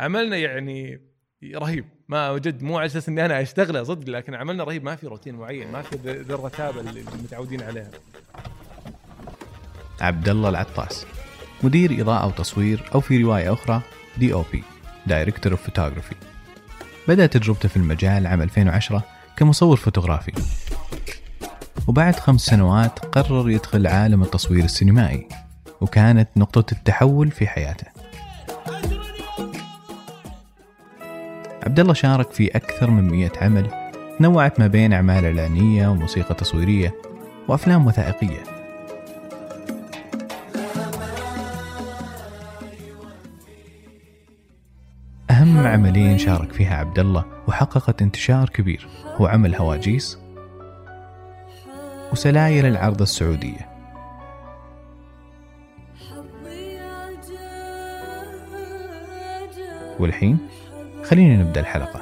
عملنا يعني رهيب. ما جد مو على أساس إني أنا أشتغله صدق لكن عملنا رهيب. ما في روتين معين ما في ذي الرتابه اللي متعودين عليها. عبد الله العطاس مدير إضاءة وتصوير أو في رواية أخرى DOP director of photography بدأ تجربته في المجال عام 2010 كمصور فوتوغرافي. وبعد خمس سنوات قرر يدخل عالم التصوير السينمائي وكانت نقطة التحول في حياته. عبد الله شارك في أكثر من 100 عمل نوعت ما بين أعمال إعلانية وموسيقى تصويرية وأفلام وثائقية. أهم عملين شارك فيها عبد الله وحققت انتشار كبير هو عمل هواجيس وسلايل العرض السعودية. والحين خلينا نبدأ الحلقة.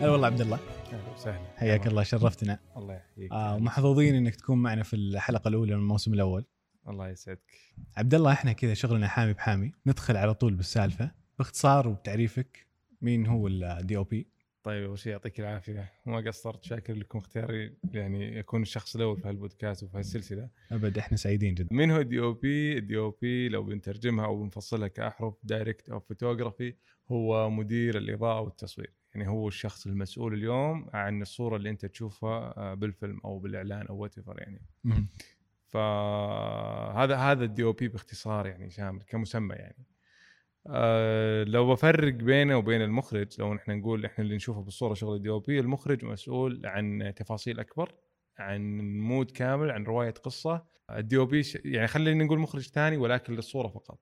هلا والله عبد الله. أهلا وسهلا. حياك الله شرفتنا. الله يحييك. آه ومحظوظين إنك تكون معنا في الحلقة الأولى من الموسم الأول. الله يسعدك. عبد الله إحنا كذا شغلنا حامي بحامي ندخل على طول بالسالفة باختصار وبتعريفك مين هو الدي أو بي طيب اول شيء يعطيك العافية. ما قصرت. شاكر لكم اختياري يعني يكون الشخص الأول في هالبودكاست وفي هالسلسلة. أبد إحنا سعيدين جدا. مين هو ال DOP؟ ال DOP لو بنترجمها أو بنفصلها كأحرف director of photography هو مدير الإضاءة والتصوير. يعني هو الشخص المسؤول اليوم عن الصورة اللي أنت تشوفها آه، بالفيلم أو بالإعلان أو وات يعني. فهذا هذا ال DOP باختصار يعني شامل كمسمى يعني. أه لو بفرق بينه وبين المخرج لو نحن نقول إحنا اللي نشوفه بالصورة شغل ال DOP المخرج مسؤول عن تفاصيل أكبر عن mood كامل عن رواية قصة. ال DOP يعني خلينا نقول مخرج ثاني ولكن للصورة فقط.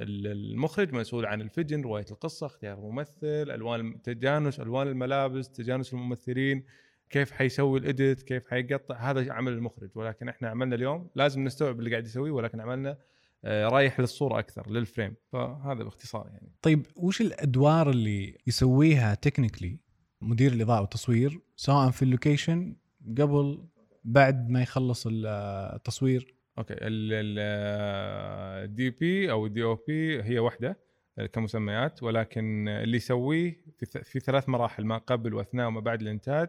ال- المخرج مسؤول عن ال vision رواية القصة اختيار الممثل ألوان تجانس ألوان الملابس تجانس الممثلين كيف حيسوي ال edit كيف حيقطع هذا عمل المخرج. ولكن إحنا عملنا اليوم لازم نستوعب اللي قاعد يسويه ولكن عملنا رايح للصورة أكثر لل frame فهذا باختصار يعني. طيب وش الأدوار اللي يسويها technically مدير الإضاءة والتصوير سواء في ال location قبل بعد ما يخلص ال- التصوير؟ okay ال DP أو ال DOP هي واحدة كمسميات ولكن اللي يسويه في ثلاث مراحل ما قبل وأثناء وما بعد الإنتاج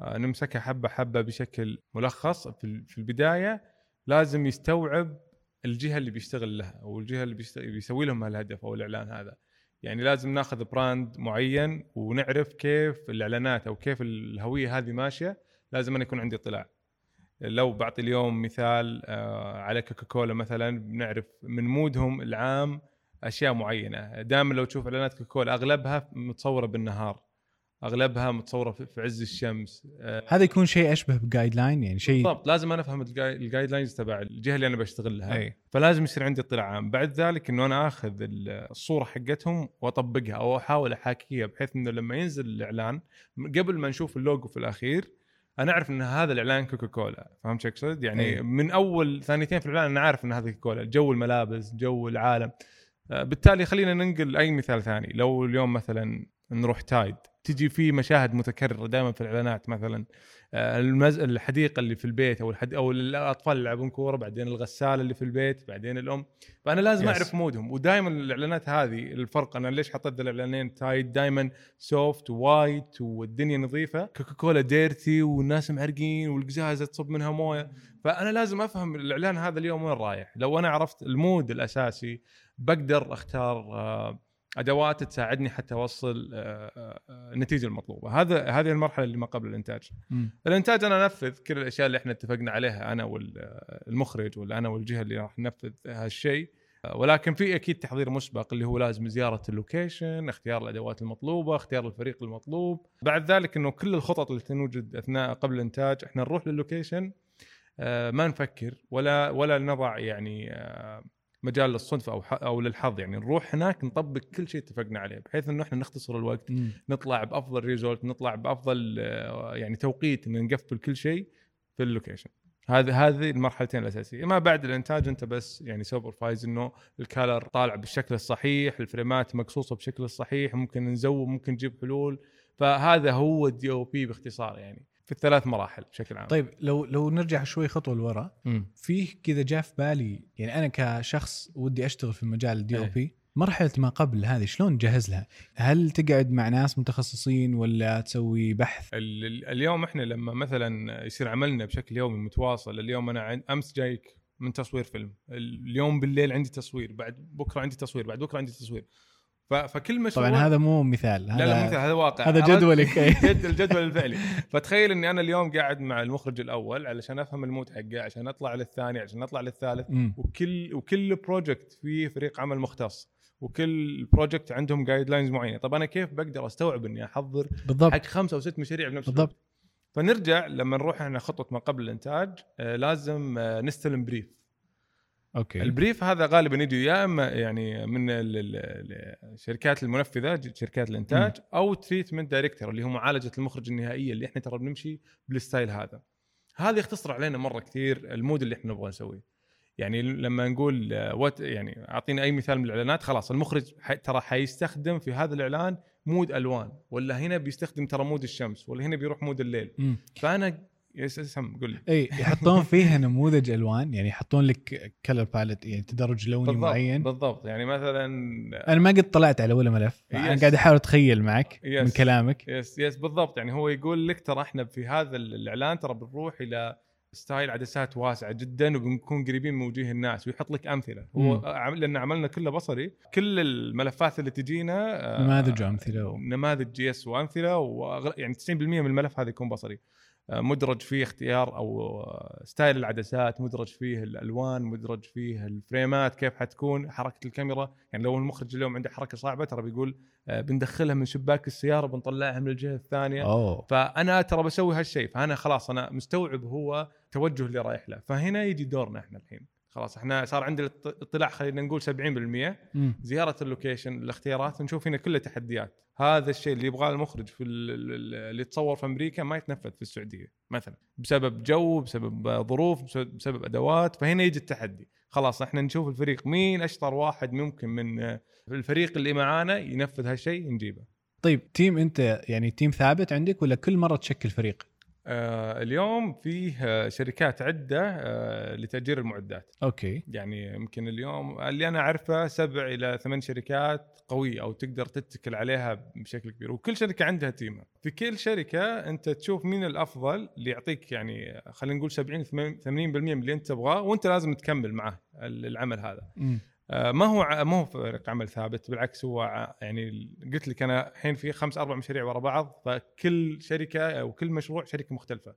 آه، نمسكها حبة حبة بشكل ملخص في البداية. لازم يستوعب الجهة اللي بيشتغل لها أو الجهة اللي بيسوي لهم الهدف أو الإعلان هذا. يعني لازم ناخذ براند معين ونعرف كيف الإعلانات أو كيف الهوية هذه ماشية لازم أنا يكون عندي اطلاع. لو بعطي اليوم مثال آه، على كوكاكولا مثلا بنعرف من مودهم العام أشياء معينة. دائما لو تشوف إعلانات كوكاكولا أغلبها متصورة بالنهار. أغلبها متصورة في عز الشمس. آه، هذا يكون شيء أشبه ب guideline يعني شيء بالضبط لازم أنا أفهم ال gui- ال guidelines تبع الجهة اللي أنا بشتغل لها أي. فلازم يصير عندي اطلاع عام. بعد ذلك إنه أنا آخذ ال- الصورة حقتهم وأطبقها أو أحاول أحاكيها بحيث إنه لما ينزل الإعلان قبل ما نشوف اللوجو في الأخير أنا أعرف إن هذا الإعلان كوكاكولا. فهمت شو أقصد؟ يعني أي. من أول ثانيتين في الإعلان أنا عارف إن هذا كوكاكولا. جو الملابس جو العالم. آه، بالتالي خلينا ننقل أي مثال ثاني. لو اليوم مثلا نروح تايد. تجي في مشاهد متكررة دائما في الإعلانات مثلا آه، المز... الحديقة اللي في البيت أو الحد... أو الأطفال اللي يلعبون كورة بعدين الغسالة اللي في البيت بعدين الأم. فأنا لازم Yes. أعرف مودهم. ودائما الإعلانات هذه الفرق أنا ليش حطيت الإعلانين تايد؟ دائما soft white والدنيا نظيفة. كوكاكولا dirty والناس معرقين والقزازة تصب منها موية. فأنا لازم أفهم الإعلان هذا اليوم وين رايح. لو أنا عرفت ال mood الأساسي بقدر أختار آه، أدوات تساعدني حتى أوصل آه، آه، النتيجه المطلوبة. هذا هذه المرحلة اللي ما قبل الإنتاج. مم. الإنتاج أنا أنفذ كل الأشياء اللي إحنا اتفقنا عليها أنا والمخرج ولا أنا والجهة اللي راح ننفذ هالشيء. ولكن في أكيد تحضير مسبق اللي هو لازم زيارة ال location، اختيار الأدوات المطلوبة، اختيار الفريق المطلوب، بعد ذلك إنه كل الخطط اللي تنوجد أثناء قبل الإنتاج إحنا نروح للوكيشن آه، ما نفكر ولا ولا نضع يعني آه، مجال للصدفه أو أو للحظ. يعني نروح هناك نطبق كل شيء اتفقنا عليه بحيث إنه إحنا نختصر الوقت مم. نطلع بأفضل result نطلع بأفضل آه، يعني توقيت إن نقفل كل شيء في الـ location. هذه هذه المرحلتين الأساسية. ما بعد الإنتاج أنت بس يعني supervise إنه الـ color طالع بالشكل الصحيح الـ frameات مقصوصة بشكل الصحيح ممكن نزود ممكن نجيب حلول. فهذا هو الـ DOP باختصار يعني. في الثلاث مراحل بشكل عام طيب لو لو نرجع شوي خطوة لورا. فيه كذا جاء في بالي يعني أنا كشخص ودي أشتغل في مجال الـ DOP مرحله ما قبل هذه شلون تجهز لها؟ هل تقعد مع ناس متخصصين ولا تسوي بحث؟ ال- ال- اليوم إحنا لما مثلا يصير عملنا بشكل يومي متواصل اليوم أنا أمس جايك من تصوير فيلم اليوم بالليل عندي تصوير بعد بكرة عندي تصوير بعد بكرة عندي تصوير فكل مشروع طبعا هذا مو مثال لا لا مثل هذا واقع هذا؟ جدولك. جد الجدول الفعلي فتخيل إني أنا اليوم قاعد مع المخرج الأول علشان أفهم الـ mood حقه عشان أطلع للثاني عشان أطلع للثالث مم. وكل وكل project فيه فريق عمل مختص وكل project عندهم guidelines معينة طب أنا كيف بقدر أستوعب إني أحضر بالضبط حق خمسة أو ست مشاريع بنفس بالضبط. الوقت فنرجع لما نروح إحنا خطوة ما قبل الإنتاج آه، لازم آه، نستلم brief okay. الـ brief هذا غالبا يجي يا إما يعني من ال- ال- ال- الشركات المنفذة شركات الإنتاج أو treatment director اللي هو معالجة المخرج النهائية اللي إحنا ترى بنمشي بالـ style هذا. هذا يختصر علينا مرة كثير الـ mood اللي إحنا نبغى نسويه. يعني لما نقول آه، what يعني اعطينا أي مثال من الإعلانات خلاص المخرج ترى حيستخدم في هذا الإعلان mood ألوان ولا هنا بيستخدم ترى mood الشمس ولا هنا بيروح mood الليل. مم. فأنا yes اسم قول لي إي يحطون فيها نموذج ألوان يعني يحطون لك color palette يعني تدرج لوني بالضبط معين بالضبط يعني مثلا أنا ما قد طلعت على ولا ملف أنا Yes. قاعد أحاول أتخيل معك Yes. من كلامك yes yes بالضبط يعني هو يقول لك ترى إحنا في هذا الإعلان ترى بنروح إلى style عدسات واسعة جدا وبنكون قريبين من وجوه الناس ويحط لك أمثلة هو مم. لأن عملنا كله بصري كل الملفات اللي تجينا آه، نماذج وأمثلة و- نماذج yes وأمثلة. يعني 90% من الملف هذا يكون بصري مدرج فيه اختيار أو آه، style العدسات مدرج فيه الألوان مدرج فيه الـ frameات كيف حتكون حركة الكاميرا. يعني لو المخرج اليوم عنده حركة صعبة ترى بيقول آه، بندخلها من شباك السيارة بنطلعها من الجهة الثانية. أوه. فأنا ترى بسوي هالشيء فأنا خلاص أنا مستوعب هو توجه اللي رايح له. فهنا يجي دورنا إحنا الحين. خلاص إحنا صار عندنا اطلاع خلينا نقول 70% مم. زيارة الـ location الاختيارات نشوف هنا كلها تحديات هذا الشيء اللي يبغاه المخرج في ال- ال- اللي يتصور في أمريكا ما يتنفذ في السعودية مثلا بسبب جو بسبب ظروف بسبب, بسبب أدوات. فهنا يجي التحدي. خلاص إحنا نشوف الفريق مين أشطر واحد ممكن من آه، الفريق اللي معانا ينفذ هالشيء نجيبه. طيب team أنت يعني team ثابت عندك ولا كل مرة تشكل فريق؟ آه اليوم فيه آه، شركات عدة آه لتأجير المعدات. okay. يعني يمكن اليوم اللي أنا أعرفه سبع إلى ثمان شركات قوية أو تقدر تتكل عليها بشكل كبير. وكل شركة عندها teamها في كل شركة أنت تشوف مين الأفضل اللي يعطيك يعني خلينا نقول 70 80% من اللي أنت تبغاه وأنت لازم تكمل معه العمل هذا. مم. آه، ما هو ما هو فريق عمل ثابت بالعكس هو يعني قلت لك أنا الحين في خمس أربع مشاريع ورا بعض فكل شركة أو كل مشروع شركة مختلفة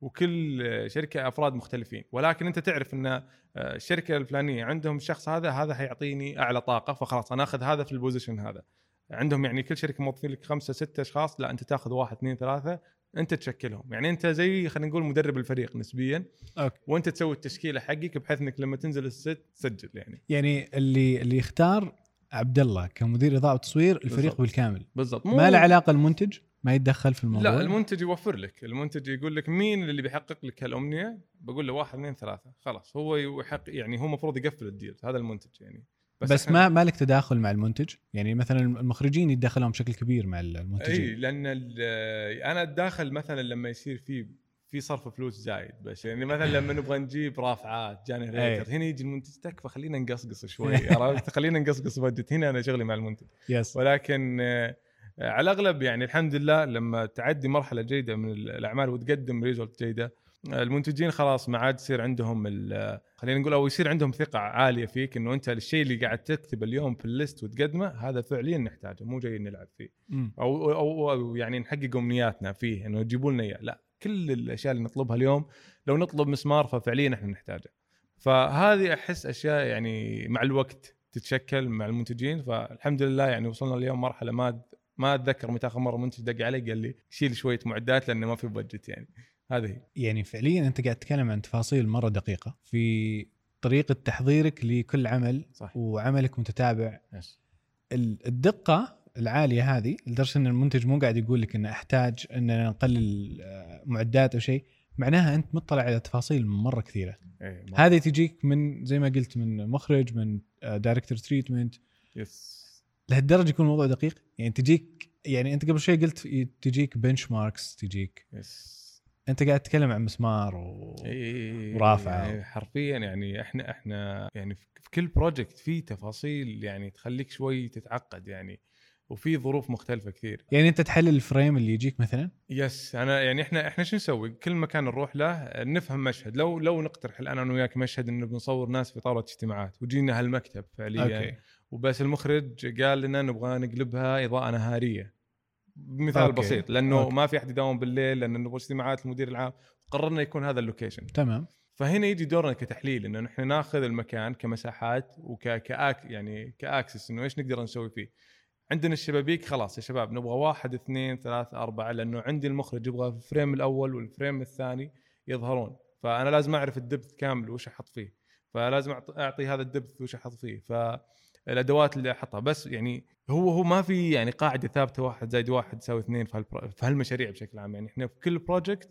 وكل شركة أفراد مختلفين. ولكن أنت تعرف إن آه، الشركة الفلانية عندهم الشخص هذا هذا حيعطيني أعلى طاقة فخلاص أنا أخذ هذا في البوزيشن هذا. عندهم يعني كل شركة موظفين لك خمسة ستة أشخاص لا أنت تأخذ واحد اثنين ثلاثة انت تشكلهم. يعني انت زي خلينا نقول مدرب الفريق نسبيا Okay. وانت تسوي التشكيلة حقك بحيث إنك لما تنزل الـ set تسجل يعني. يعني اللي اللي يختار عبد الله كمدير إضاءة وتصوير الفريق بالضبط. بالكامل. بالضبط. ما له علاقة المنتج؟ ما يتدخل في الموضوع؟ لا المنتج يوفر لك. المنتج يقول لك مين اللي بيحقق لك هالأمنية؟ بقول له واحد اثنين ثلاثة. خلاص هو يحقق يعني هو المفروض يقفل الـ deal هذا المنتج يعني. بس, بس ما ما لك تداخل مع المنتج. يعني مثلا المخرجين يتدخلون بشكل كبير مع المنتجين. اي لأن أنا أتداخل مثلا لما يصير في في صرف فلوس زايد بس. يعني مثلا لما نبغى نجيب رافعات generator هنا يجي المنتج تكفى خلينا نقصقص شوي عرفت؟ خلينا نقصقص budget هنا أنا شغلي مع المنتج. yes ولكن آه، على الأغلب يعني الحمد لله لما تعدي مرحلة جيدة من الأعمال وتقدم result جيدة المنتجين خلاص ما عاد يصير عندهم ال- خلينا نقول أو يصير عندهم ثقة عالية فيك إنه أنت الشيء اللي قاعد تكتبه اليوم في الـ list وتقدمه هذا فعليا نحتاجه مو جاي نلعب فيه. مم. أو أو, أو يعني نحقق أمنياتنا فيه إنه يجيبوا لنا إياه. لا كل الأشياء اللي نطلبها اليوم لو نطلب مسمار ففعليا إحنا نحتاجه. فهذه أحس أشياء يعني مع الوقت تتشكل مع المنتجين. فالحمد لله يعني وصلنا اليوم مرحلة ما ما أتذكر متى آخر مرة منتج دق علي قال لي شيل شوية معدات لأنه ما في بادجت يعني. هذه يعني فعليا أنت قاعد تتكلم عن تفاصيل مرة دقيقة. في طريقة تحضيرك لكل عمل صح وعملك متتابع. يس. ال- الدقة العالية هذه لدرجة إن المنتج مو قاعد يقول لك إنه أحتاج ان نقلل آه، معدات أو شيء. معناها أنت مطلع على تفاصيل مرة كثيرة. إيه،. هذه تجيك من زي ما قلت من مخرج من director treatment yes لهالدرجة يكون الموضوع دقيق؟ يعني تجيك يعني أنت قبل شوي قلت تجيك benchmarks تجيك yes أنت قاعد تتكلم عن مسمار و... ورافعة. يعني حرفيا يعني إحنا إحنا يعني في كل project في تفاصيل يعني تخليك شوي تتعقد يعني وفي ظروف مختلفة كثير. يعني أنت تحلل الـ frame اللي يجيك مثلا؟ yes أنا يعني إحنا إحنا شو نسوي؟ كل مكان نروح له نفهم مشهد. لو لو نقترح الآن أنا وياك مشهد انه بنصور ناس في طاوله اجتماعات وجينا هالمكتب فعليا. okay. وبس المخرج قال لنا نبغى نقلبها إضاءة نهارية. مثال okay. بسيط لأنه okay. ما في أحد يداوم بالليل لأنه نبغى اجتماعات المدير العام قررنا يكون هذا الـ location. تمام. فهنا يجي دورنا كتحليل إنه نحن ناخذ المكان كمساحات وك كاك يعني كـ access إنه إيش نقدر نسوي فيه. عندنا الشبابيك خلاص يا شباب نبغى واحد اثنين ثلاثة أربعة لأنه عندي المخرج يبغى في ال frame الأول وال frame الثاني يظهرون. فأنا لازم أعرف ال depth كامل وش أحط فيه. فلازم أعط- أعطي هذا ال depth وش أحط فيه. فالأدوات اللي أحطها. بس يعني هو هو ما في يعني قاعدة ثابتة واحد زائد واحد يساوي اثنين في هالمشاريع بشكل عام. يعني إحنا في كل project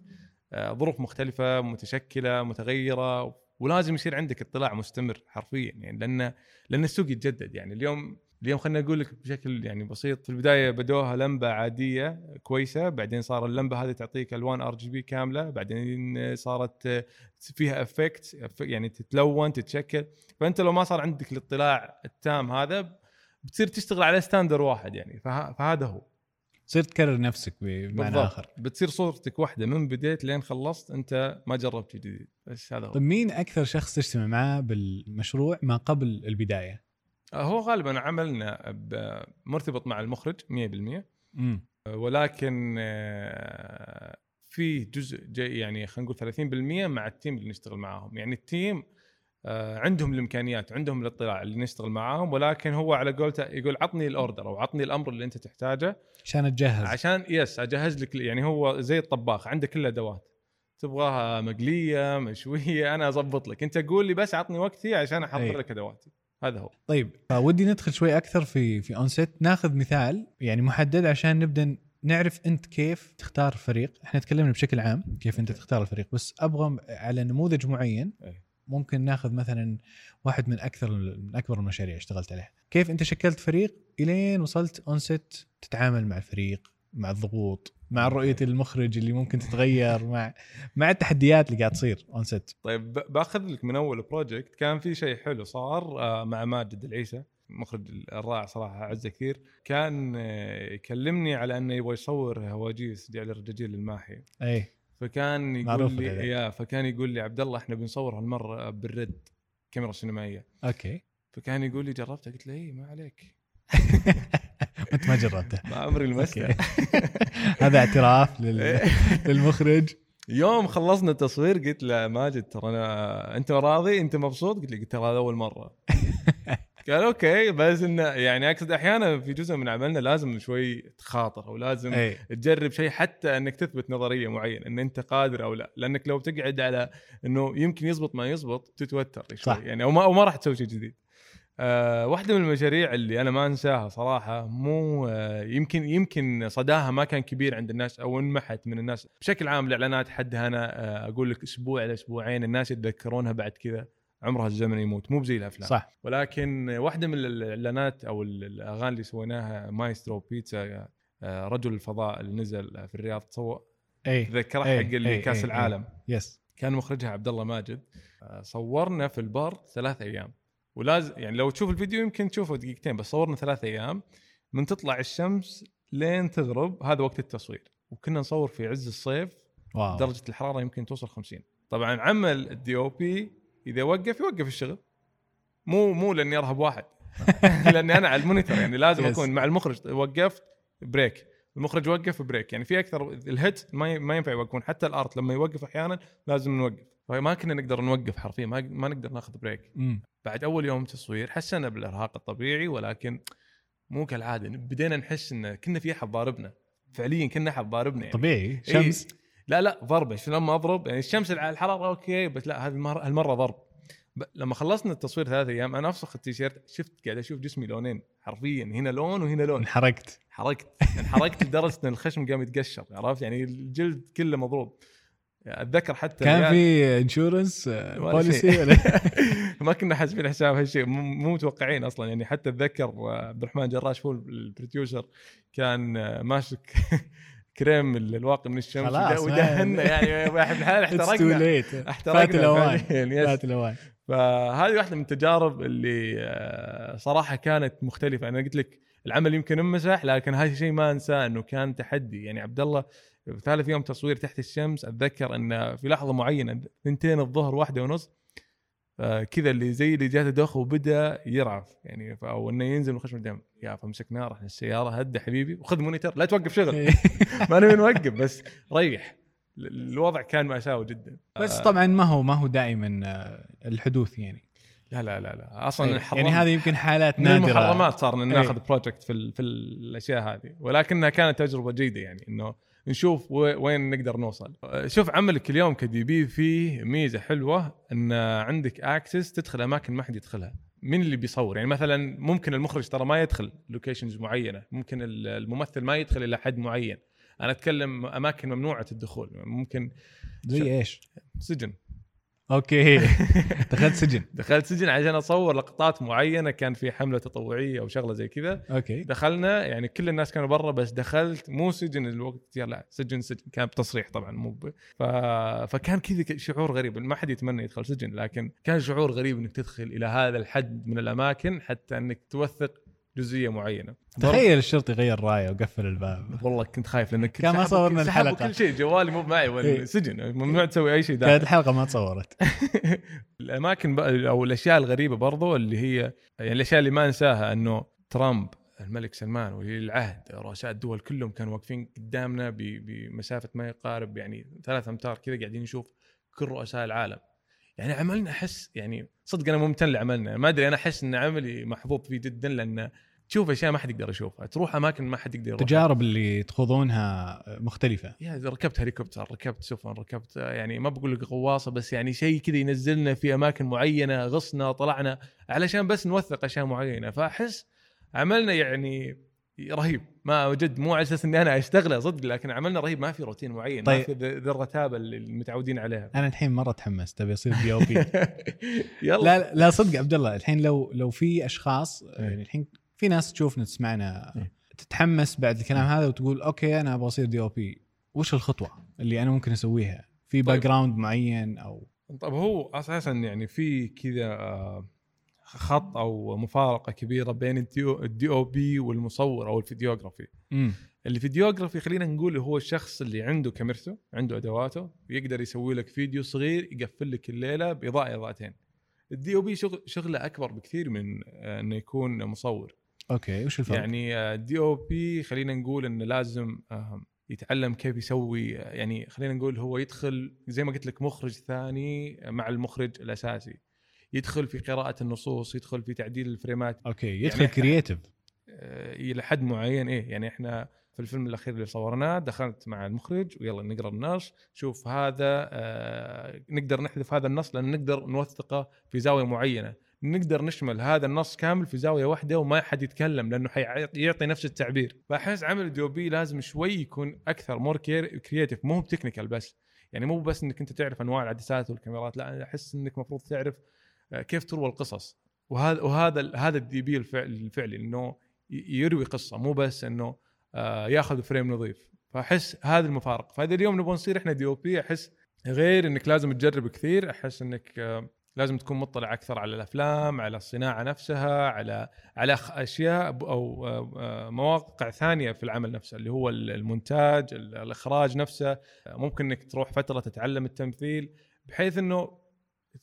آه، ظروف مختلفة متشكلة متغيرة ولازم يصير عندك اطلاع مستمر حرفيا. يعني لأن لأن السوق يتجدد. يعني اليوم اليوم خلينا أقول لك بشكل يعني بسيط في البداية بدوها لمبة عادية كويسة بعدين صار اللمبة هذه تعطيك ألوان RGB كاملة بعدين صارت فيها effect يعني تتلون تتشكل. فأنت لو ما صار عندك الاطلاع التام هذا بتصير تشتغل على standard واحد يعني. فه- فهذا هو. صرت تكرر نفسك بمعنى بالضبط. آخر. بتصير صورتك واحدة من بديت لين خلصت أنت ما جربت شيء جديد. بس هذا هو. طيب مين أكثر شخص تجتمع معاه بالمشروع ما قبل البداية؟ هو غالبا عملنا مرتبط مع المخرج 100% امم ولكن آه، في جزء جاي يعني خلينا نقول 30% مع ال team اللي نشتغل معاهم. يعني ال team آه، عندهم الإمكانيات عندهم الاطلاع اللي نشتغل معاهم ولكن هو على قولته يقول عطني ال order أو عطني الأمر اللي أنت تحتاجه. عشان تجهز عشان yes أجهز لك يعني هو زي الطباخ عنده كل الأدوات. تبغاها مقلية مشوية أنا اضبط لك. أنت قول لي بس عطني وقتي عشان أحضر أي. لك أدواتي. هذا هو. طيب فودي ندخل شوي أكثر في في on set ناخذ مثال يعني محدد عشان نبدأ نعرف أنت كيف تختار فريق. إحنا تكلمنا بشكل عام كيف أنت تختار الفريق بس أبغى على نموذج معين أي. ممكن ناخذ مثلا واحد من أكثر من أكبر المشاريع اشتغلت عليها. كيف أنت شكلت فريق؟ إلين وصلت on set تتعامل مع الفريق؟ مع الضغوط مع رؤية المخرج اللي ممكن تتغير مع مع التحديات اللي قاعد تصير on set طيب بأخذ لك من أول project كان في شيء حلو صار آه، مع ماجد العيسى مخرج الرائع صراحة اعزه كثير كان آه، يكلمني على إنه يبغى يصور هواجيس جعل الرجاجيل الماحي. اي فكان يقول لي. يا فكان يقول لي عبد الله إحنا بنصور هالمره بال RED كاميرا سينمائية. okay. فكان يقول لي جربتها قلت له اي ما عليك. أنت ما جربته. ما عمري لمسته. هذا اعتراف لل... للمخرج. يوم خلصنا التصوير قلت له ماجد ترى أنا أنت راضي؟ أنت مبسوط؟ قلت لي قلت ترى هذا أول مرة. قال okay بس إنه يعني أقصد أحيانا في جزء من عملنا لازم شوي تخاطر أو لازم إي. تجرب شيء حتى إنك تثبت نظرية معينة إن أنت قادر أو لا. لأنك لو تقعد على إنه يمكن يزبط ما يزبط تتوتر شوي صح. يعني أو ما أو ما راح تسوي شيء جديد. أه واحدة من المشاريع اللي أنا ما أنساها صراحة مو أه يمكن يمكن صداها ما كان كبير عند الناس أو انمحت من الناس. بشكل عام الإعلانات حدها أنا أه أقول لك أسبوع إلى أسبوعين الناس يتذكرونها بعد كذا عمرها الزمن يموت. مو بزي الأفلام. صح. ولكن واحدة من الإعلانات أو الأغاني اللي سويناها مايسترو بيتزا آه، رجل الفضاء اللي نزل في الرياض سوى اي تذكرة حق إيه، اللي إيه، كأس إيه، العالم. yes كان مخرجها عبد الله ماجد. آه، صورنا في البر ثلاث أيام. ولازم يعني لو تشوف الفيديو يمكن تشوفه دقيقتين بس صورنا ثلاث أيام. من تطلع الشمس لين تغرب هذا وقت التصوير. وكنا نصور في عز الصيف wow. درجة الحرارة يمكن توصل 50 طبعا عمل ال DOP إذا وقف يوقف الشغل. مو مو لأني أرهب واحد. لأني أنا على ال monitor يعني لازم. أكون مع المخرج. وقفت break المخرج وقف break يعني في أكثر ال heat ما ينفع يوقفون. حتى ال art لما يوقف أحيانا لازم نوقف. فما كنا نقدر نوقف حرفيا ما, ما نقدر ناخذ break مم. بعد أول يوم تصوير حسنا بالإرهاق الطبيعي ولكن مو كالعادة بدينا نحس إن كنا في أحد ضاربنا. فعليا كنا أحد ضاربنا يعني. طبيعي. شمس. لا لا ضربة. لما أضرب؟ يعني الشمس على الحرارة okay بس لا هذه المره هالمرة ضرب. لما خلصنا التصوير ثلاث أيام أنا أفسخ التيشيرت شفت قاعد أشوف جسمي لونين. حرفيا هنا لون وهنا لون. انحرقت. حرقت انحرقت لدرجة إن الخشم قام يتقشر عرفت؟ يعني الجلد كله مضروب. أتذكر حتى كان في insurance ولا policy ما كنا حاسبين حساب هالشيء مو متوقعين أصلا. يعني حتى أتذكر آه، عبد الرحمن جراش هو ال producer كان آه، ماسك كريم الواقي من الشمس خلاص، ودهنا يعني too احترقنا. احترقنا فات الأوان. فات الأوان. فهذه واحدة من التجارب اللي آه، صراحة كانت مختلفة. أنا قلت لك العمل يمكن انمسح لكن هذا الشيء ما أنساه إنه كان تحدي. يعني عبد الله ثالث يوم تصوير تحت الشمس أتذكر إن في لحظة معينة ثنتين الظهر واحدة ونص كذا اللي زي اللي جاته دوخه وبدأ يرعف يعني أو إنه ينزل من خشم الدم. يا فمسكناه رحنا السيارة هدى حبيبي وخذ مونيتر لا توقف شغل. ما نبي نوقف بس ريح. ال- الوضع كان مأساوي جدا. بس آه، طبعا ما هو ما هو دائما آه، الحدوث يعني. لا لا لا لا. أصلا يعني الحرام- هذه يمكن حالات من نادرة. المحرمات صار إن إيه. ناخذ project في في الأشياء هذه. ولكنها كانت تجربة جيدة يعني إنه نشوف وين نقدر نوصل. شوف عملك اليوم ك DP فيه ميزة حلوة إن عندك access تدخل أماكن ما حد يدخلها. مين اللي بيصور؟ يعني مثلا ممكن المخرج ترى ما يدخل locations معينة. ممكن ال- الممثل ما يدخل إلى حد معين. أنا أتكلم أماكن ممنوعة الدخول. ممكن زي إيش؟ سجن. okay. دخلت سجن. دخلت سجن عشان أصور لقطات معينة كان في حملة تطوعية أو شغلة زي كذا. okay. دخلنا يعني كل الناس كانوا برا بس دخلت مو سجن الوقت لا سجن سجن. كان بتصريح طبعا مو ب... ف... فكان كذا شعور غريب. ما حد يتمنى يدخل سجن لكن كان شعور غريب إنك تدخل إلى هذا الحد من الأماكن حتى إنك توثق جزئية معينة. تخيل الشرطي غير رايه وقفل الباب. والله كنت خايف لانك كان ما صورنا الحلقة. كل شيء جوالي مو معي إيه. والسجن ممنوع تسوي أي شيء كانت الحلقة ما تصورت. الأماكن أو الأشياء الغريبة برضو اللي هي يعني الأشياء اللي ما أنساها إنه ترامب الملك سلمان ولي العهد رؤساء الدول كلهم كانوا واقفين قدامنا بمسافة ما يقارب يعني ثلاث أمتار كذا قاعدين نشوف كل رؤساء العالم. يعني عملنا أحس يعني صدق أنا ممتن لعملنا. ما أدري أنا أحس إن عملي محظوظ فيه جدا لأن تشوف أشياء ما حد يقدر يشوفها. تروح أماكن ما حد يقدر يروحها. التجارب اللي تخوضونها مختلفة. يا ركبت هليكوبتر ركبت سفن ركبت يعني ما بقول لك غواصة بس يعني شيء كذا ينزلنا في أماكن معينة غصنا طلعنا علشان بس نوثق أشياء معينة. فأحس عملنا يعني رهيب. ما جد مو على أساس إني أنا أشتغله صدق لكن عملنا رهيب. ما في روتين معين ما طيب. في ذ- ذي الرتابه اللي المتعودين عليها. أنا الحين مرة تحمست أبي أصير دي أو بي يلا. لا لا صدق عبد الله الحين لو لو في أشخاص إيه. يعني الحين في ناس تشوفنا تسمعنا إيه. تتحمس بعد الكلام هذا وتقول أوكي أنا أبغى أصير DOP وش الخطوة اللي أنا ممكن أسويها؟ في background معين أو طب هو أساسا يعني في كذا آه، خط أو مفارقة كبيرة بين ال DOP والمصور أو ال videographer. ال videographer خلينا نقول هو الشخص اللي عنده كاميرته عنده أدواته ويقدر يسوي لك فيديو صغير يقفل لك الليلة بإضاءة إضاءتين. ال DOP شغل شغلة أكبر بكثير من آه، إنه يكون مصور. okay وش الفرق؟ يعني ال DOP خلينا نقول إنه لازم آه، يتعلم كيف يسوي آه، يعني خلينا نقول هو يدخل زي ما قلت لك مخرج ثاني مع المخرج الأساسي. يدخل في قراءة النصوص يدخل في تعديل الفريمات. okay يدخل يعني creative آه، إلى حد معين إيه يعني إحنا في الفيلم الأخير اللي صورناه دخلت مع المخرج ويلا نقرأ النص شوف هذا آه نقدر نحذف هذا النص لأن نقدر نوثقه في زاوية معينة. نقدر نشمل هذا النص كامل في زاوية واحدة وما حد يتكلم لأنه حيعطي يعطي نفس التعبير. فأحس عمل ال DP لازم شوي يكون أكثر more creative مو technical بس. يعني مو بس إنك أنت تعرف أنواع العدسات والكاميرات لا أنا أحس إنك المفروض تعرف كيف تروى القصص. وهذا وهذا هذا ال DP الفعل الفعلي إنه يروي قصة مو بس إنه آه، ياخذ frame نظيف. فأحس هذا المفارقة. فهذا اليوم نبغى نصير إحنا DOP أحس غير إنك لازم تجرب كثير. أحس إنك آه، لازم تكون مطلع أكثر على الأفلام على الصناعة نفسها على على أشياء أو آه، آه، مواقع ثانية في العمل نفسه اللي هو ال- المونتاج ال- الإخراج نفسه. آه، ممكن إنك تروح فترة تتعلم التمثيل بحيث إنه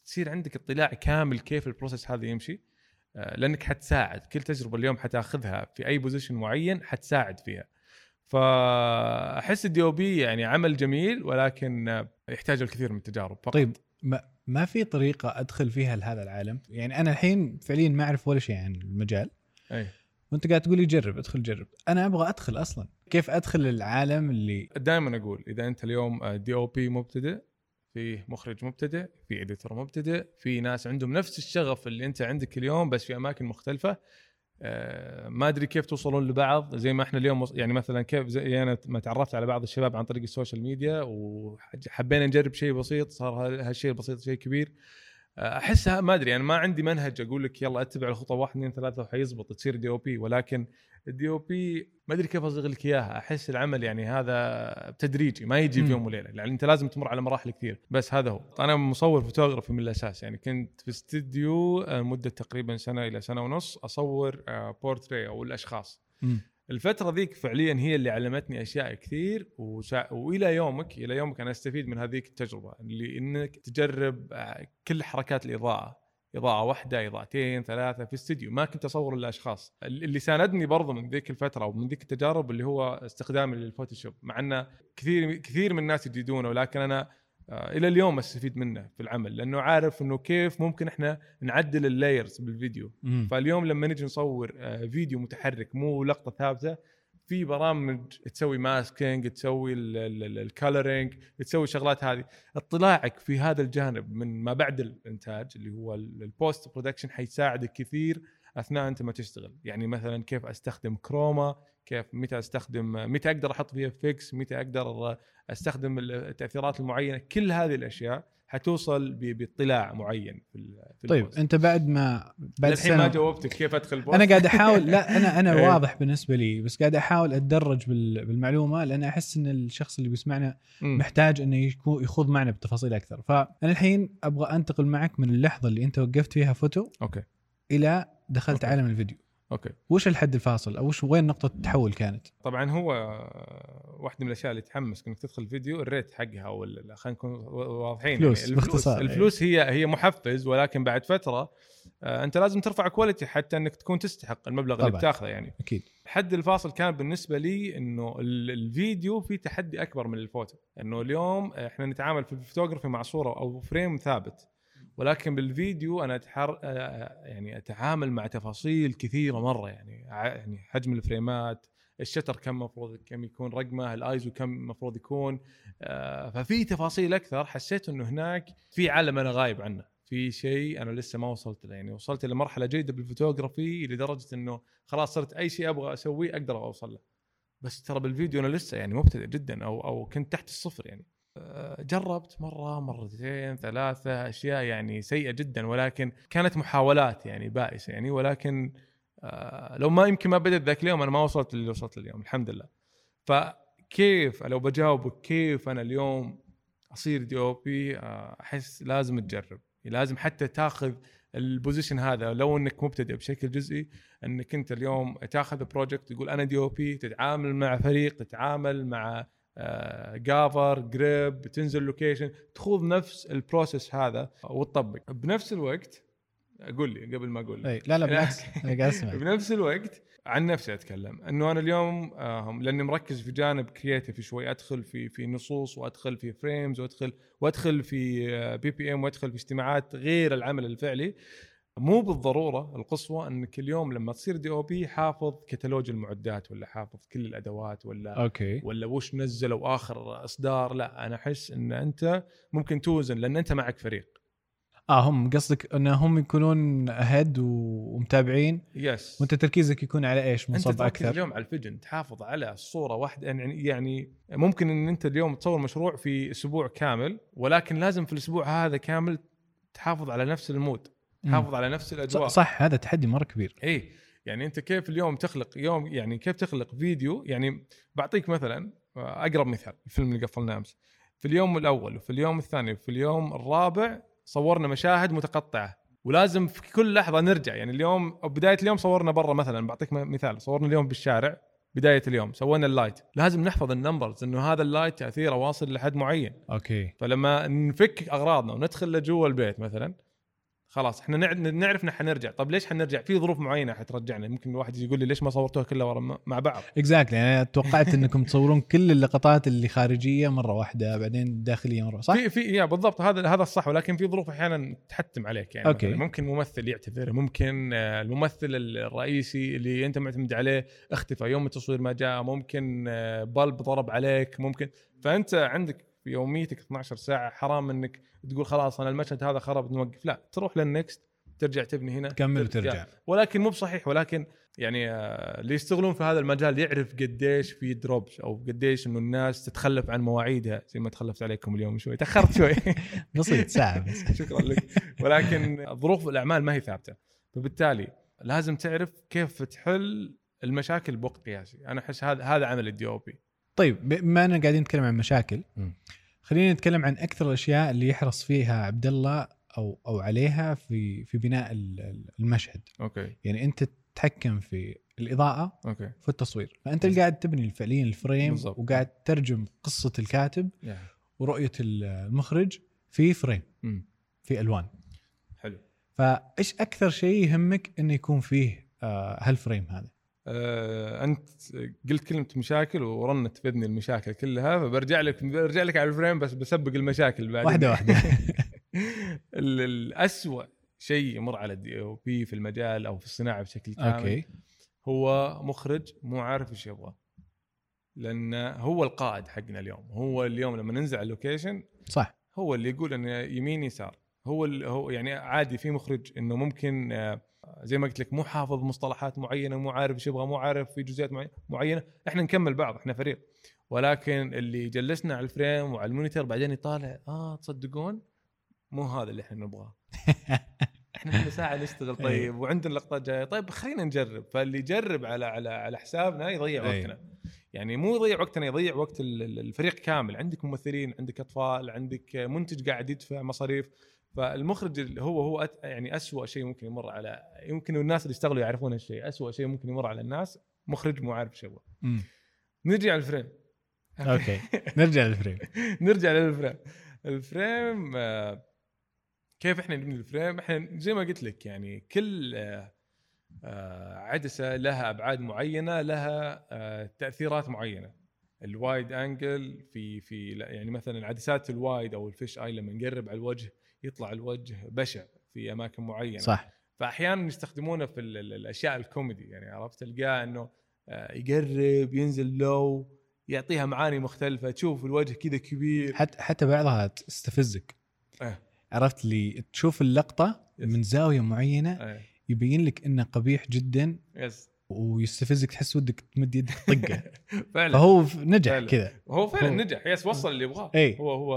تصير عندك اطلاع كامل كيف ال process هذا يمشي آه، لأنك حتساعد. كل تجربة اليوم حتاخذها في أي position معين حتساعد فيها. فأحس ال DOP يعني عمل جميل ولكن آه، يحتاج الكثير من التجارب فقط. طيب ما, ما في طريقة أدخل فيها لهذا العالم؟ يعني أنا الحين فعليا ما أعرف ولا شيء عن المجال. أي. وأنت قاعد تقول لي جرب ادخل جرب. أنا أبغى أدخل أصلا. كيف أدخل العالم اللي دائما أقول إذا أنت اليوم DOP مبتدئ في مخرج مبتدئ في editor مبتدئ في ناس عندهم نفس الشغف اللي أنت عندك اليوم بس في أماكن مختلفة. آه، ما أدري كيف توصلون لبعض زي ما إحنا اليوم يعني مثلا كيف زي أنا ما تعرفت على بعض الشباب عن طريق ال social media وحبينا نجرب شيء بسيط صار ها- هالشيء البسيط شيء كبير. أحسها ما أدري أنا ما عندي منهج أقول لك يلا أتبع الخطوة واحد اثنين ثلاثة وحيزبط تصير DOP ولكن ال DOP ما أدري كيف اصيغ لك إياها أحس العمل يعني هذا تدريجي ما يجي. في يوم وليلة يعني أنت لازم تمر على مراحل كثير بس هذا هو أنا مصور فوتوغرافي من الأساس يعني كنت في استديو آه، مدة تقريبا سنة إلى سنة ونص أصور بورتري أو الأشخاص. الفترة ذيك فعليا هي اللي علمتني أشياء كثير وسا... وإلى يومك إلى يومك أنا أستفيد من هذيك التجربة اللي إنك تجرب آه، كل حركات الإضاءة اضاءة واحدة اضاءتين ثلاثة في استديو. ما كنت أصور إلا أشخاص. اللي ساندني برضو من ذيك الفترة ومن ذيك التجارب اللي هو استخدامي لل Photoshop مع إنه كثير كثير من الناس يجيدونه ولكن أنا آه، إلى اليوم أستفيد منه في العمل لأنه عارف إنه كيف ممكن إحنا نعدل ال layers بالفيديو. مم. فاليوم لما نجي نصور آه، فيديو متحرك مو لقطة ثابتة في برامج تسوي masking تسوي ال coloring تسوي الشغلات هذه. اطلاعك في هذا الجانب من ما بعد الإنتاج اللي هو ال post production حيساعدك كثير أثناء أنت ما تشتغل. يعني مثلا كيف أستخدم chroma كيف متى أستخدم متى أقدر أحط فيها effects متى أقدر أستخدم التأثيرات المعينة؟ كل هذه الأشياء حتوصل باطلاع معين في ال- في طيب ال post. أنت بعد ما بعد الحين ما جاوبتك كيف أدخل ال post أنا قاعد احاول لا أنا أنا إيه. واضح بالنسبة لي بس قاعد أحاول أتدرج بال- بالمعلومة لأن أحس إن الشخص اللي بيسمعنا. محتاج إنه يكون يخوض معنا بتفاصيل أكثر فانا الحين أبغى أنتقل معك من اللحظة اللي أنت وقفت فيها photo okay إلى دخلت okay. عالم الفيديو okay. وش الحد الفاصل؟ أو وش وين نقطة التحول كانت؟ طبعا هو آه، واحدة من الأشياء اللي تحمس إنك تدخل فيديو ال rate حقها ولا خلينا نكون واضحين فلوس، يعني. الفلوس باختصار، الفلوس هي هي محفز ولكن بعد فترة آه، أنت لازم ترفع quality حتى إنك تكون تستحق المبلغ اللي طبعاً. بتاخذه يعني. أكيد. الحد الفاصل كان بالنسبة لي إنه ال- الفيديو في تحدي أكبر من الفوتو. إنه اليوم إحنا نتعامل في الفوتوغرافي مع صورة أو frame ثابت. ولكن بالفيديو أنا أتحر... آه، يعني أتعامل مع تفاصيل كثيرة مرة يعني يعني حجم الفريمات ال shutter كم المفروض كم يكون رقمه الأيزو كم المفروض يكون آه، ففي تفاصيل أكثر. حسيت إنه هناك في عالم أنا غايب عنه في شيء أنا لسه ما وصلت له. يعني وصلت لمرحله جيدة بالفوتوغرافي لدرجة إنه خلاص صرت أي شيء أبغى أسويه أقدر أوصل له. بس ترى بالفيديو أنا لسه يعني مبتدئ جدا أو أو كنت تحت الصفر يعني. آه، جربت مرة مرتين ثلاثة أشياء يعني سيئة جدا ولكن كانت محاولات يعني بائسة يعني ولكن آه، لو ما يمكن ما بدأت ذاك اليوم أنا ما وصلت اللي وصلت اليوم الحمد لله. فكيف لو بجاوبك كيف أنا اليوم أصير دي أو بي أحس لازم تجرب. لازم حتى تاخذ ال position هذا لو إنك مبتدئ بشكل جزئي إنك أنت اليوم تاخذ project تقول أنا DOP تتعامل مع فريق تتعامل مع gaffer grip تنزل location تخوض نفس ال process هذا وتطبق. بنفس الوقت قول لي قبل ما أقول لك. اي لا لا بالعكس. أنا قاعد أسمع. بنفس الوقت عن نفسي أتكلم إنه أنا اليوم آه، لأني مركز في جانب creative شوي أدخل في في نصوص وأدخل في frames وأدخل وأدخل في PPM وأدخل في اجتماعات غير العمل الفعلي. مو بالضرورة القصوى إنك اليوم لما تصير DOP حافظ كتالوج المعدات ولا حافظ كل الأدوات ولا أوكي. ولا وش نزلوا آخر إصدار لا أنا أحس إن أنت ممكن توزن لأن أنت معك فريق. آه هم قصدك إن هم يكونون ahead ومتابعين؟ yes وأنت تركيزك يكون على إيش؟ أنت منصب تركز أكثر. اليوم على ال vision تحافظ على الصورة واحدة يعني يعني ممكن إن أنت اليوم تصور مشروع في أسبوع كامل ولكن لازم في الأسبوع هذا كامل تحافظ على نفس ال mood. تحافظ على نفس صح, الاجواء صح هذا تحدي مرة كبير. اي يعني أنت كيف اليوم تخلق يوم يعني كيف تخلق فيديو؟ يعني بعطيك مثلا أقرب مثال الفيلم اللي قفلناه أمس. في اليوم الأول وفي اليوم الثاني وفي اليوم الرابع صورنا مشاهد متقطعة. ولازم في كل لحظة نرجع. يعني اليوم بداية اليوم صورنا برا مثلا. بعطيك مثال صورنا اليوم بالشارع بداية اليوم سوينا ال light. لازم نحفظ ال numbers إنه هذا ال light تأثيره واصل لحد معين. أوكي. فلما نفك أغراضنا وندخل لجوا البيت مثلا خلاص إحنا نع- نعرف إن حنرجع. طب ليش حنرجع؟ في ظروف معينة حترجعنا. ممكن الواحد يقول لي ليش ما صورتوها كلها ورا مع بعض؟ exactly يعني توقعت إنكم تصورون كل اللقطات اللي خارجية مرة واحدة بعدين داخلية مرة صح؟ في في يا بالضبط. هذا هذا الصح. ولكن في ظروف أحيانا تحتم عليك. يعني أوكي. مثلاً ممكن ممثل يعتذر ممكن آه، الممثل الرئيسي اللي أنت معتمد عليه اختفى. يوم التصوير ما جاء ممكن آه، bulb ضرب عليك ممكن. فأنت عندك في يوميتك 12 ساعة حرام إنك تقول خلاص أنا المشهد هذا خرب نوقف. لا تروح لل next ترجع تبني هنا تكمل وترجع. ولكن مو بصحيح ولكن يعني آه، اللي يشتغلون في هذا المجال يعرف قديش في drops أو قديش إنه الناس تتخلف عن مواعيدها. زي ما تخلفت عليكم اليوم شوي. تأخرت شوي. بسيط ساعة بس. شكرا لك. ولكن ظروف الأعمال ما هي ثابتة. فبالتالي لازم تعرف كيف تحل المشاكل بوقت قياسي أنا أحس هذا هذا عمل ال DOP طيب بما اننا قاعدين نتكلم عن مشاكل. خلينا نتكلم عن أكثر الأشياء اللي يحرص فيها عبد الله أو أو عليها في في بناء ال- ال- المشهد. أوكي. يعني أنت تتحكم في الإضاءة أوكي. في التصوير. فأنت اللي قاعد تبني فعليا ال frame بالضبط. وقاعد تترجم قصة الكاتب ورؤية المخرج في frame مم. في ألوان. حلو. فإيش أكثر شيء يهمك انه يكون فيه آه هال frame هذا؟ أنت قلت كلمة مشاكل ورنت في اذني المشاكل كلها فبرجع لك برجع لك على ال frame بس بسبق المشاكل بعدين. واحدة واحدة. ال- الأسوأ شيء يمر على ال DOP في المجال أو في الصناعة بشكل كامل أوكي. هو مخرج مو عارف إيش يبغى. لأن هو القائد حقنا اليوم. هو اليوم لما ننزل على ال location صح. هو اللي يقول إنه يمين يسار. هو هو يعني عادي في مخرج إنه ممكن آه، زي ما قلت لك مو حافظ مصطلحات معينة مو عارف إيش يبغى مو عارف في جزئيات معي- معينة. إحنا نكمل بعض إحنا فريق. ولكن اللي جلسنا على ال frame وعلى ال monitor بعدين يطالع آه تصدقون؟ مو هذا اللي إحنا نبغاه. إحنا كل ساعة نشتغل طيب وعندنا لقطات جاية. طيب خلينا نجرب. فاللي يجرب على على على حسابنا يضيع أي. وقتنا. يعني مو يضيع وقتنا يضيع وقت ال- ال- الفريق كامل. عندك ممثلين عندك أطفال عندك منتج قاعد يدفع مصاريف. فالمخرج اللي هو هو يعني أسوأ شيء ممكن يمر على يمكن الناس اللي يشتغلوا يعرفون هالشيء أسوأ شيء ممكن يمر على الناس مخرج مو عارف مم. نرجع لل frame. أوكي. نرجع لل frame. نرجع لل frame. ال frame آه، كيف إحنا نبني ال frame؟ إحنا زي ما قلت لك يعني كل آه، آه، عدسة لها أبعاد معينة لها تأثيرات معينة. ال wide angle في في يعني مثلا عدسات ال wide أو ال fisheye لما نقرب على الوجه يطلع الوجه بشع في أماكن معينة. صح. فأحيانا يستخدمونه في ال- ال- الأشياء الكوميدي يعني عرفت؟ تلقاه إنه آه، يقرب ينزل لو يعطيها معاني مختلفة تشوف الوجه كذا كبير. حتى حتى بعضها تستفزك. آه. عرفت؟ لي تشوف اللقطة yes. من زاوية معينة آه، يبين لك إنه قبيح جدا. yes. ويستفزك تحس ودك تمد يدك طقه فعلا. فهو نجح. كذا. هو فعلا هو- نجح. yes وصل اللي يبغاه. إي. هو هو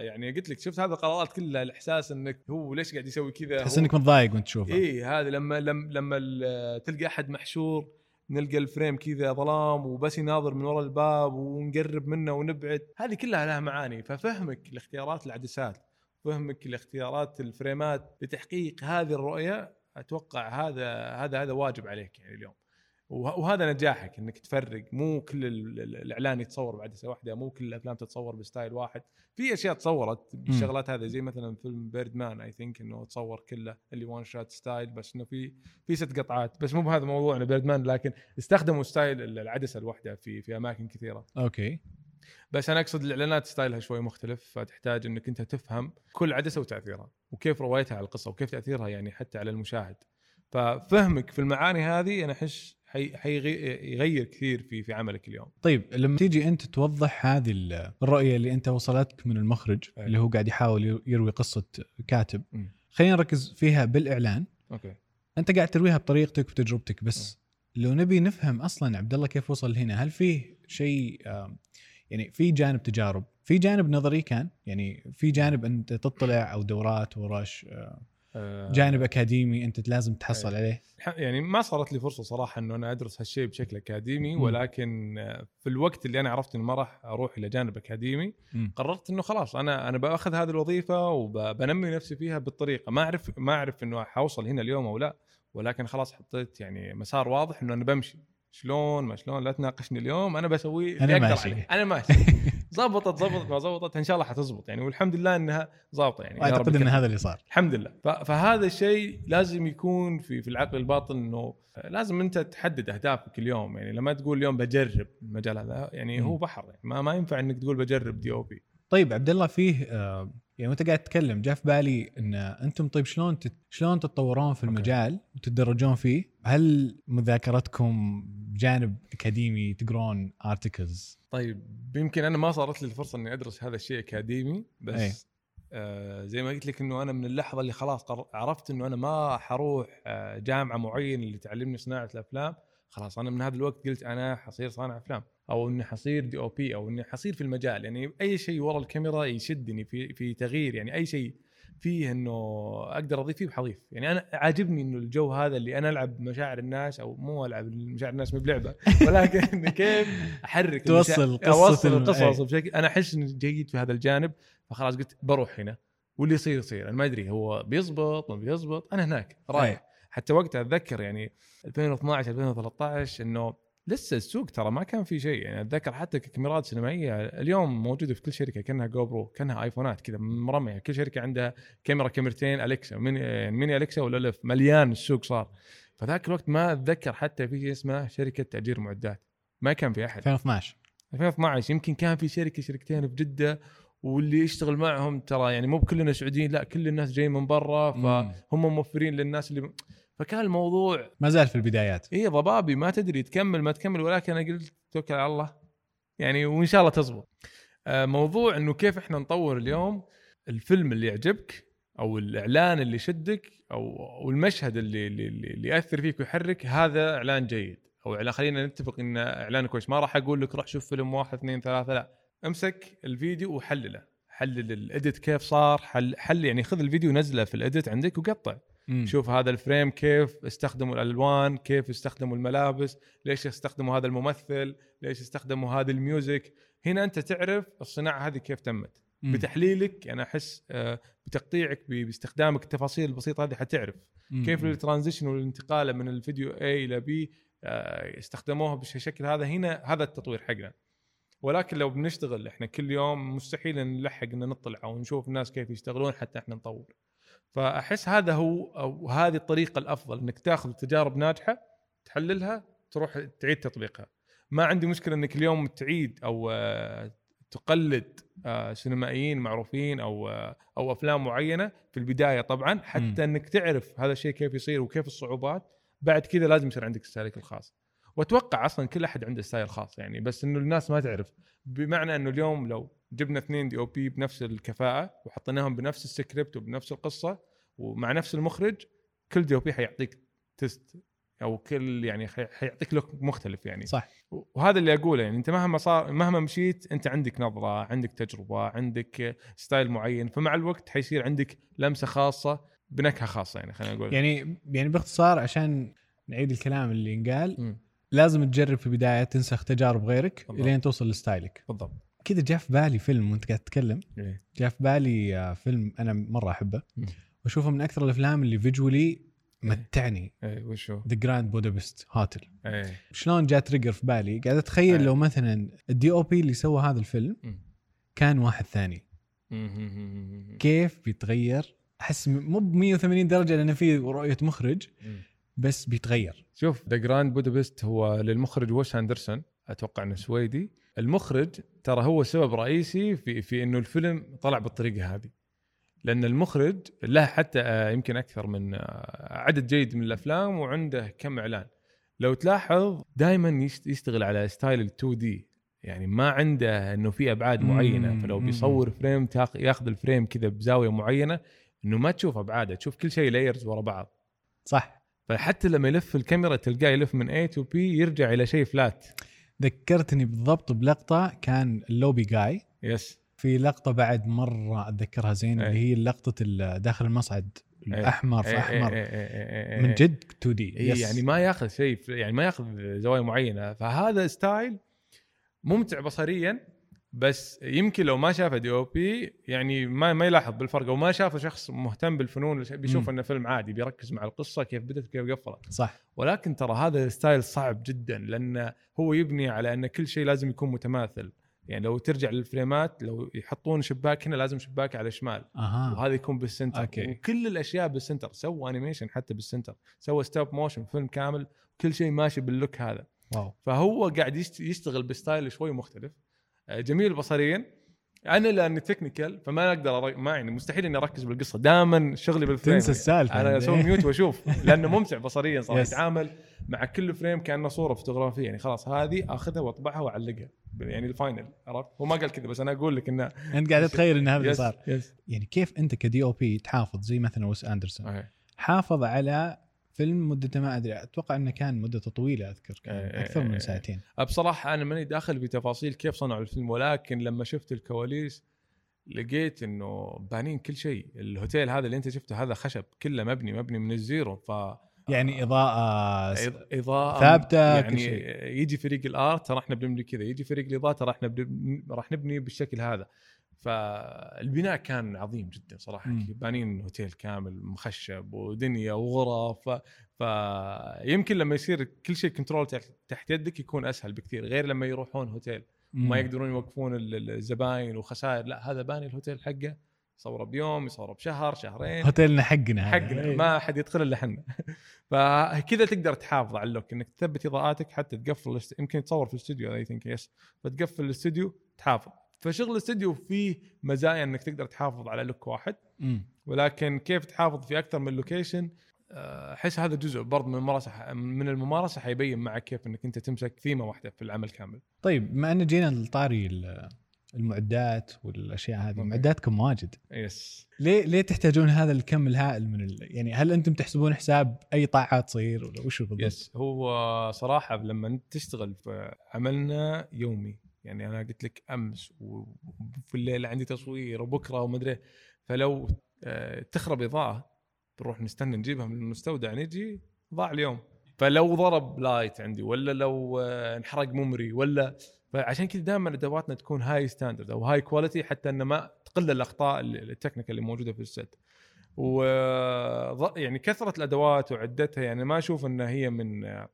يعني قلت لك شفت هذه القرارات كلها الإحساس إنك هو ليش قاعد يسوي كذا؟ تحس إنك متضايق وأنت تشوفه اي هذا لما لما لما تلقى أحد محشور نلقى ال frame كذا ظلام وبس يناظر من وراء الباب ونقرب منه ونبعد هذه كلها لها معاني. ففهمك لاختيارات العدسات فهمك لاختيارات ال frameات لتحقيق هذه الرؤية أتوقع هذا هذا هذا واجب عليك يعني اليوم. وه- وهذا نجاحك إنك تفرق. مو كل ال- ال- الإعلان يتصور بعدسه واحدة مو كل الأفلام تتصور ب style واحد. في أشياء تصورت بالشغلات هذه زي مثلا فيلم بيرد مان I think إنه تصور كله اللي one shot style بس إنه في في ست قطعات. بس مو بهذا موضوعنا بيرد مان لكن استخدموا style ال- العدسة الواحدة في في أماكن كثيرة. أوكي. بس أنا أقصد الإعلانات styleها شوي مختلف فتحتاج إنك أنت تفهم كل عدسة وتأثيرها وكيف روايتها على القصة وكيف تأثيرها يعني حتى على المشاهد. ففهمك في المعاني هذه أنا أحس حي- حيغي- يغير كثير في في عملك اليوم. طيب لما تيجي أنت توضح هذه ال- الرؤية اللي أنت وصلتك من المخرج أي. اللي هو قاعد يحاول ير- يروي قصة كاتب. خلينا نركز فيها بالإعلان. أوكي. أنت قاعد ترويها بطريقتك وتجربتك بس لو نبي نفهم أصلا عبد الله كيف وصل هنا هل فيه شيء يعني في جانب تجارب في جانب نظري كان يعني في جانب أنت تطلع أو دورات ورش آه، آه، جانب أكاديمي أنت لازم تحصل أي. عليه يعني ما صارت لي فرصة صراحة إنه أنا أدرس هالشيء بشكل أكاديمي. ولكن آه، في الوقت اللي أنا عرفت اني ما راح أروح إلى جانب أكاديمي. قررت إنه خلاص أنا أنا بأخذ هذه الوظيفة وبنمي نفسي فيها بالطريقة ما أعرف ما أعرف إنه حوصل هنا اليوم أو لا ولكن خلاص حطيت يعني مسار واضح إنه أنا بمشي شلون ما شلون لا تناقشني اليوم أنا بسوي أقدر ماشي. عليه. أنا ماشي. زبطت زبطت ما زبطت إن شاء الله حتزبط يعني والحمد لله إنها ظابطه يعني. وأعتقد إن. هذا اللي صار. الحمد لله. فهذا الشيء لازم يكون في في العقل الباطن إنه لازم أنت تحدد أهدافك اليوم. يعني لما تقول اليوم بجرب المجال هذا يعني مم. هو بحر. يعني ما, ما ينفع إنك تقول بجرب DOP طيب عبد الله فيه آه، يعني وانت قاعد تتكلم جاء في بالي إن أنتم طيب شلون تت... شلون تتطورون في أوكي. المجال وتتدرجون فيه؟ هل مذاكرتكم بجانب أكاديمي تقرون articles؟ طيب يمكن أنا ما صارت لي الفرصة إني أدرس هذا الشيء أكاديمي بس أي. آه زي ما قلت لك إنه أنا من اللحظة اللي خلاص عرفت إنه أنا ما حروح آه جامعة معينة اللي تعلمني صناعة الأفلام خلاص أنا من هذا الوقت قلت أنا حصير صانع أفلام أو إني حصير دي أو بي أو إني حصير في المجال. يعني أي شيء ورا الكاميرا يشدني في في تغيير. يعني أي شيء فيه إنه أقدر أضيف فيه بحضيف. يعني أنا عاجبني إنه الجو هذا اللي أنا ألعب مشاعر الناس أو مو ألعب مشاعر الناس مو بلعبة ولكن كيف أحرك توصل أوصل الم- القصص أي. بشكل. أنا أحس إني جيد في هذا الجانب فخلاص قلت بروح هنا. واللي يصير يصير. أنا ما أدري هو بيزبط ما بيزبط. أنا هناك رايح. حتى وقتها أتذكر يعني 2012 2013 إنه لسه السوق ترى ما كان في شيء. يعني أتذكر حتى كاميرات سينمائية اليوم موجودة في كل شركة كأنها جو برو كأنها آيفونات كذا مرمية. كل شركة عندها كاميرا كاميرتين Alexa Mini, يعني Mini Alexa ولا الف مليان السوق صار. فذاك الوقت ما أتذكر حتى في شيء اسمه شركة تأجير معدات. ما كان في أحد. 2012 2012 يمكن كان في شركة شركتين في جدة واللي يشتغل معهم ترى يعني مو بكلنا سعوديين لا كل الناس جايين من برا. فهم موفرين للناس اللي فكان الموضوع ما زال في البدايات. اي ضبابي ما تدري تكمل ما تكمل ولكن أنا قلت توكل على الله. يعني وإن شاء الله تزبط. آه، موضوع إنه كيف إحنا نطور اليوم الفيلم اللي يعجبك أو الإعلان اللي يشدك أو المشهد اللي اللي, اللي يأثر فيك ويحرك هذا إعلان جيد. أو خلينا نتفق إن إعلان كويس. ما راح أقول لك روح شوف فيلم واحد اثنين ثلاثة لا. امسك الفيديو وحلله. حلل ال edit كيف صار حل حل يعني خذ الفيديو نزله في ال edit عندك وقطع. مم. شوف هذا ال frame كيف استخدموا الألوان كيف استخدموا الملابس ليش استخدموا هذا الممثل ليش استخدموا هذا ال music هنا أنت تعرف الصناعة هذه كيف تمت مم. بتحليلك أنا أحس آه، بتقطيعك باستخدامك التفاصيل البسيطة هذه حتعرف مم. كيف. الترانزيشن والانتقال من الفيديو A إلى B آه، استخدموها بالشكل هذا هنا هذا التطوير حقنا ولكن لو بنشتغل إحنا كل يوم مستحيل نلحق ان نطلع أو نشوف الناس كيف يشتغلون حتى إحنا نطور فأحس هذا هو أو هذه الطريقة الأفضل إنك تأخذ تجارب ناجحة تحللها تروح تعيد تطبيقها. ما عندي مشكلة إنك اليوم تعيد أو آه، تقلد آه، سينمائيين معروفين أو آه، أو أفلام معينة في البداية طبعا حتى مم. إنك تعرف هذا الشيء كيف يصير وكيف الصعوبات بعد كذا لازم يصير عندك style ك الخاص. وأتوقع أصلا كل أحد عنده style خاص يعني بس إنه الناس ما تعرف. بمعنى إنه اليوم لو جبنا اثنين DOP بنفس الكفاءة وحطيناهم بنفس السكريبت وبنفس القصة ومع نفس المخرج كل DOP حيعطيك taste أو كل يعني حي- حيعطيك look مختلف يعني. صح. وهذا اللي أقوله يعني أنت مهما صار مهما مشيت أنت عندك نظرة عندك تجربة عندك style معين فمع الوقت حيصير عندك لمسة خاصة بنكهة خاصة يعني خلينا نقول. يعني يعني باختصار عشان نعيد الكلام اللي انقال. لازم تجرب في البداية تنسخ تجارب غيرك بالضبط. إلين توصل ل style ك. بالضبط. كذا جاء في بالي فيلم وانت قاعد تتكلم إيه. جاء في بالي آه، فيلم أنا مرة أحبه. وأشوفه من أكثر الأفلام اللي visually متعني إيه وشو؟ The Grand Budapest Hotel شلون جاء trigger في بالي قاعد أتخيل أيه. لو مثلا ال DOP اللي سوى هذا الفيلم. كان واحد ثاني. كيف بيتغير أحس مو ب 180 درجة لأن في رؤية مخرج. بس بيتغير شوف The Grand Budapest هو للمخرج ويس اندرسون أتوقع إنه سويدي المخرج ترى هو سبب رئيسي في في إنه الفيلم طلع بالطريقة هذه. لأن المخرج له حتى آه، يمكن أكثر من آه، عدد جيد من الأفلام وعنده كم إعلان. لو تلاحظ دائما يشتغل على style ال 2D يعني ما عنده إنه في أبعاد معينة. فلو. بيصور frame ياخذ ال frame كذا بزاوية معينة إنه ما تشوف أبعاده تشوف كل شيء layers ورا بعض. صح. فحتى لما يلف الكاميرا تلقاه يلف من A تو B يرجع إلى شيء flat ذكرتني بالضبط بلقطة كان اللوبي جاي. yes في لقطة بعد مرة أتذكرها زين. اللي هي لقطة داخل المصعد الأحمر في إيه، أحمر. إيه، إيه، إيه، إيه، من إيه. جد 2D إيه يعني ما ياخذ شيء يعني ما ياخذ زوايا معينة. فهذا style ممتع بصريا بس يمكن لو ما شافه DOP يعني ما ما يلاحظ بالفرق أو ما شافه شخص مهتم بالفنون بيشوف. إنه فيلم عادي بيركز مع القصة كيف بدت وكيف قفلت. صح. ولكن ترى هذا style صعب جدا لأنه هو يبني على إن كل شيء لازم يكون متماثل. يعني لو ترجع لل frame ات لو يحطون شباك هنا لازم شباك على شمال أها. وهذا يكون بال center. okay. وكل الأشياء بال center سوى animation حتى بال center. سوى stop motion فيلم كامل كل شيء ماشي بال look هذا. wow. فهو قاعد يشت- يشتغل ب style شوي مختلف. جميل بصريا. أنا لأني technical فما أقدر أر... ما يعني مستحيل إني أركز بالقصة. دائما شغلي بال frame تنسى السالفة أنا أسوي mute وأشوف لأنه ممتع بصريا صراحة. Yes. يتعامل مع كل frame كأنه صورة فوتوغرافيه يعني خلاص هذه أخذها وأطبعها وأعلقها. يعني ال final عرفت؟ هو ما قال كذا بس أنا أقول لك إنه أنت قاعد تتخيل إن هذا اللي صار. يعني كيف أنت ك DOP تحافظ؟ زي مثلا ويس أندرسون. حافظ على فيلم مدته ما أدري أتوقع إنه كان مدته طويلة أذكر كان إيه، أكثر إيه، من إيه. ساعتين بصراحة أنا ماني داخل بتفاصيل كيف صنعوا الفيلم ولكن لما شفت الكواليس لقيت إنه بانين كل شيء الهوتيل هذا اللي أنت شفته هذا خشب كله مبني مبني من ال zero ف يعني إضاءة إض- إضاءة ثابتة، كل يعني. يجي فريق ال art ترى إحنا بنبني كذا يجي فريق الإضاءة ترى إحنا راح نبني بالشكل هذا فالبناء كان عظيم جدا صراحة. بانين هوتيل كامل مخشب ودنيا وغرف. فيمكن لما يصير كل شيء control تحت- يدك يكون أسهل بكثير غير لما يروحون هوتيل مم. ما يقدرون يوقفون ال- ال- الزباين وخسائر لا هذا باني الهوتيل حقه يصوره بيوم يصوره بشهر شهرين هوتيلنا حقنا. حقنا إيه. ما حد يدخل إلا إحنا فكذا تقدر تحافظ على ال look إنك تثبت إضاءاتك حتى تقفل يمكن تصور في الاستوديو I think yes فتقفل الاستوديو تحافظ فشغل الاستوديو فيه مزايا إنك تقدر تحافظ على look واحد. ولكن كيف تحافظ في أكثر من location آه، أحس هذا جزء برضه من الممارسة من الممارسة حيبين معك كيف إنك أنت تمسك ثيمة واحدة في العمل كامل طيب بما أن جينا لطاري ال- المعدات والأشياء هذه. معداتكم واجد yes ليه ليه تحتاجون هذا الكم الهائل من ال... يعني هل أنتم تحسبون حساب أي ساعة تصير ولا وش بالضبط؟ yes هو صراحة لما تشتغل في عملنا يومي يعني أنا قلت لك أمس وفي الليل عندي تصوير وبكرة ومدري إيه. فلو آه، تخرب إضاءة بنروح نستنى نجيبها من المستودع نجي ضاع اليوم فلو ضرب light عندي ولا لو آه، انحرق memory ولا فعشان كذا دائما أدواتنا تكون high standard أو high quality حتى ان ما تقل الأخطاء ال- technical اللي موجودة في ال set و ض- يعني كثرة الأدوات وعدتها يعني ما أشوف ان هي من آه،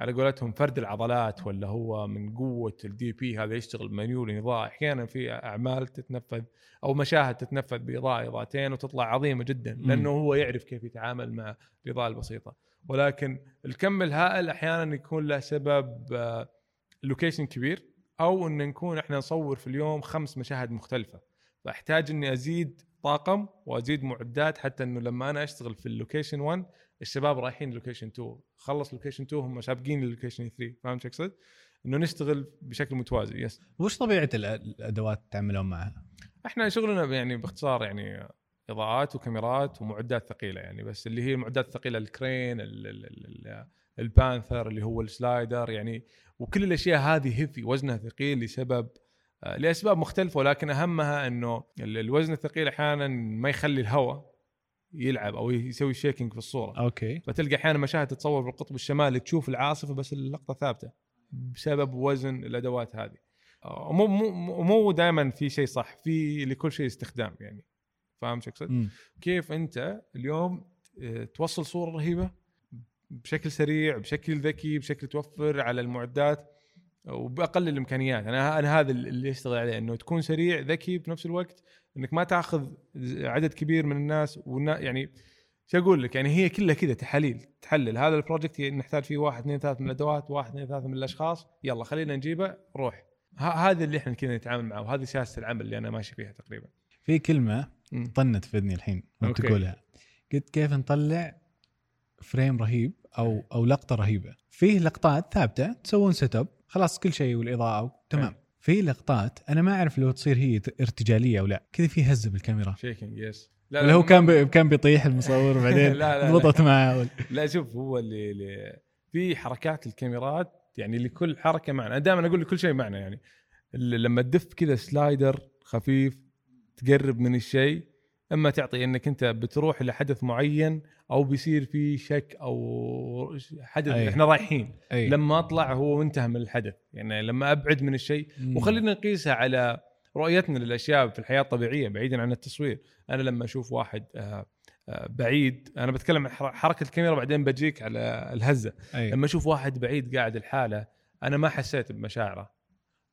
على قولتهم فرد العضلات ولا هو من قوة ال DP هذا يشتغل manual اضاءه أحيانا في أعمال تتنفذ أو مشاهد تتنفذ بإضاءة إضاءتين وتطلع عظيمة جدا. لأنه هو يعرف كيف يتعامل مع الإضاءة البسيطة. ولكن الكم الهائل أحيانا يكون له سبب آه، location كبير أو إن نكون إحنا نصور في اليوم خمس مشاهد مختلفة. فأحتاج إني أزيد طاقم وأزيد معدات حتى إنه لما أنا أشتغل في ال location 1 الشباب رايحين location 2 خلص location 2 هم سابقين للوكيشن 3 فهمت شو اقصد؟ إنه نشتغل بشكل متوازي yes وش طبيعة الأدوات تتعاملون معها؟ إحنا شغلنا يعني باختصار يعني إضاءات وكاميرات ومعدات ثقيلة يعني بس اللي هي المعدات الثقيلة ال crane ال- ال- ال- ال- ال panther اللي هو ال slider يعني وكل الأشياء هذه heavy وزنها ثقيل لسبب آه، لأسباب مختلفة ولكن أهمها إنه ال- الوزن الثقيل أحيانا ما يخلي الهواء يلعب أو يسوي shaking في الصورة. okay. فتلقى أحيانا مشاهد تتصور بالقطب الشمالي تشوف العاصفة بس اللقطة ثابتة بسبب وزن الأدوات هذه. آه، مو مو مو دائما في شيء صح في لكل شيء استخدام يعني. فاهم شو أقصد؟ كيف أنت اليوم آه، توصل صورة رهيبة بشكل سريع بشكل ذكي بشكل توفر على المعدات وبأقل الإمكانيات. أنا أنا هذا اللي يشتغل عليه إنه تكون سريع ذكي بنفس الوقت إنك ما تأخذ عدد كبير من الناس والنا يعني شو أقول لك؟ يعني هي كلها كذا تحاليل تحلل. هذا البروجكت نحتاج فيه واحد اثنين ثلاث من الأدوات واحد اثنين ثلاث من الأشخاص. يلا خلينا نجيبه روح. هذا اللي إحنا كذا نتعامل معه وهذه سياسة العمل اللي أنا ماشي فيها تقريبا. في كلمة. طنت في إذني الحين وأنت. تقولها. قلت كيف نطلع frame رهيب أو أو لقطة رهيبة. فيه لقطات ثابتة تسوون set up خلاص كل شيء والإضاءة تمام. في لقطات أنا ما أعرف لو تصير هي ارتجالية أو لا. كذا في هزة بالكاميرا. shaking yes ولا هو كان بي كان بيطيح المصور لا، لا، لا. ضبطت معه. ولا- لا شوف هو اللي, اللي في حركات الكاميرات يعني لكل حركة معنى أنا دائما أقول لكل شيء معنى يعني لما تدف كذا slider خفيف تقرب من الشيء إما تعطي إنك أنت بتروح لحدث معين أو بيصير في شك أو حدث أي. إحنا رايحين. أي. لما أطلع هو انتهى من الحدث. يعني لما أبعد من الشيء. وخلينا نقيسها على رؤيتنا للأشياء في الحياة الطبيعية بعيدا عن التصوير. أنا لما أشوف واحد آه، آه، بعيد أنا بتكلم عن حر- حركة الكاميرا بعدين بجيك على الهزة. أي. لما أشوف واحد بعيد قاعد الحاله أنا ما حسيت بمشاعره.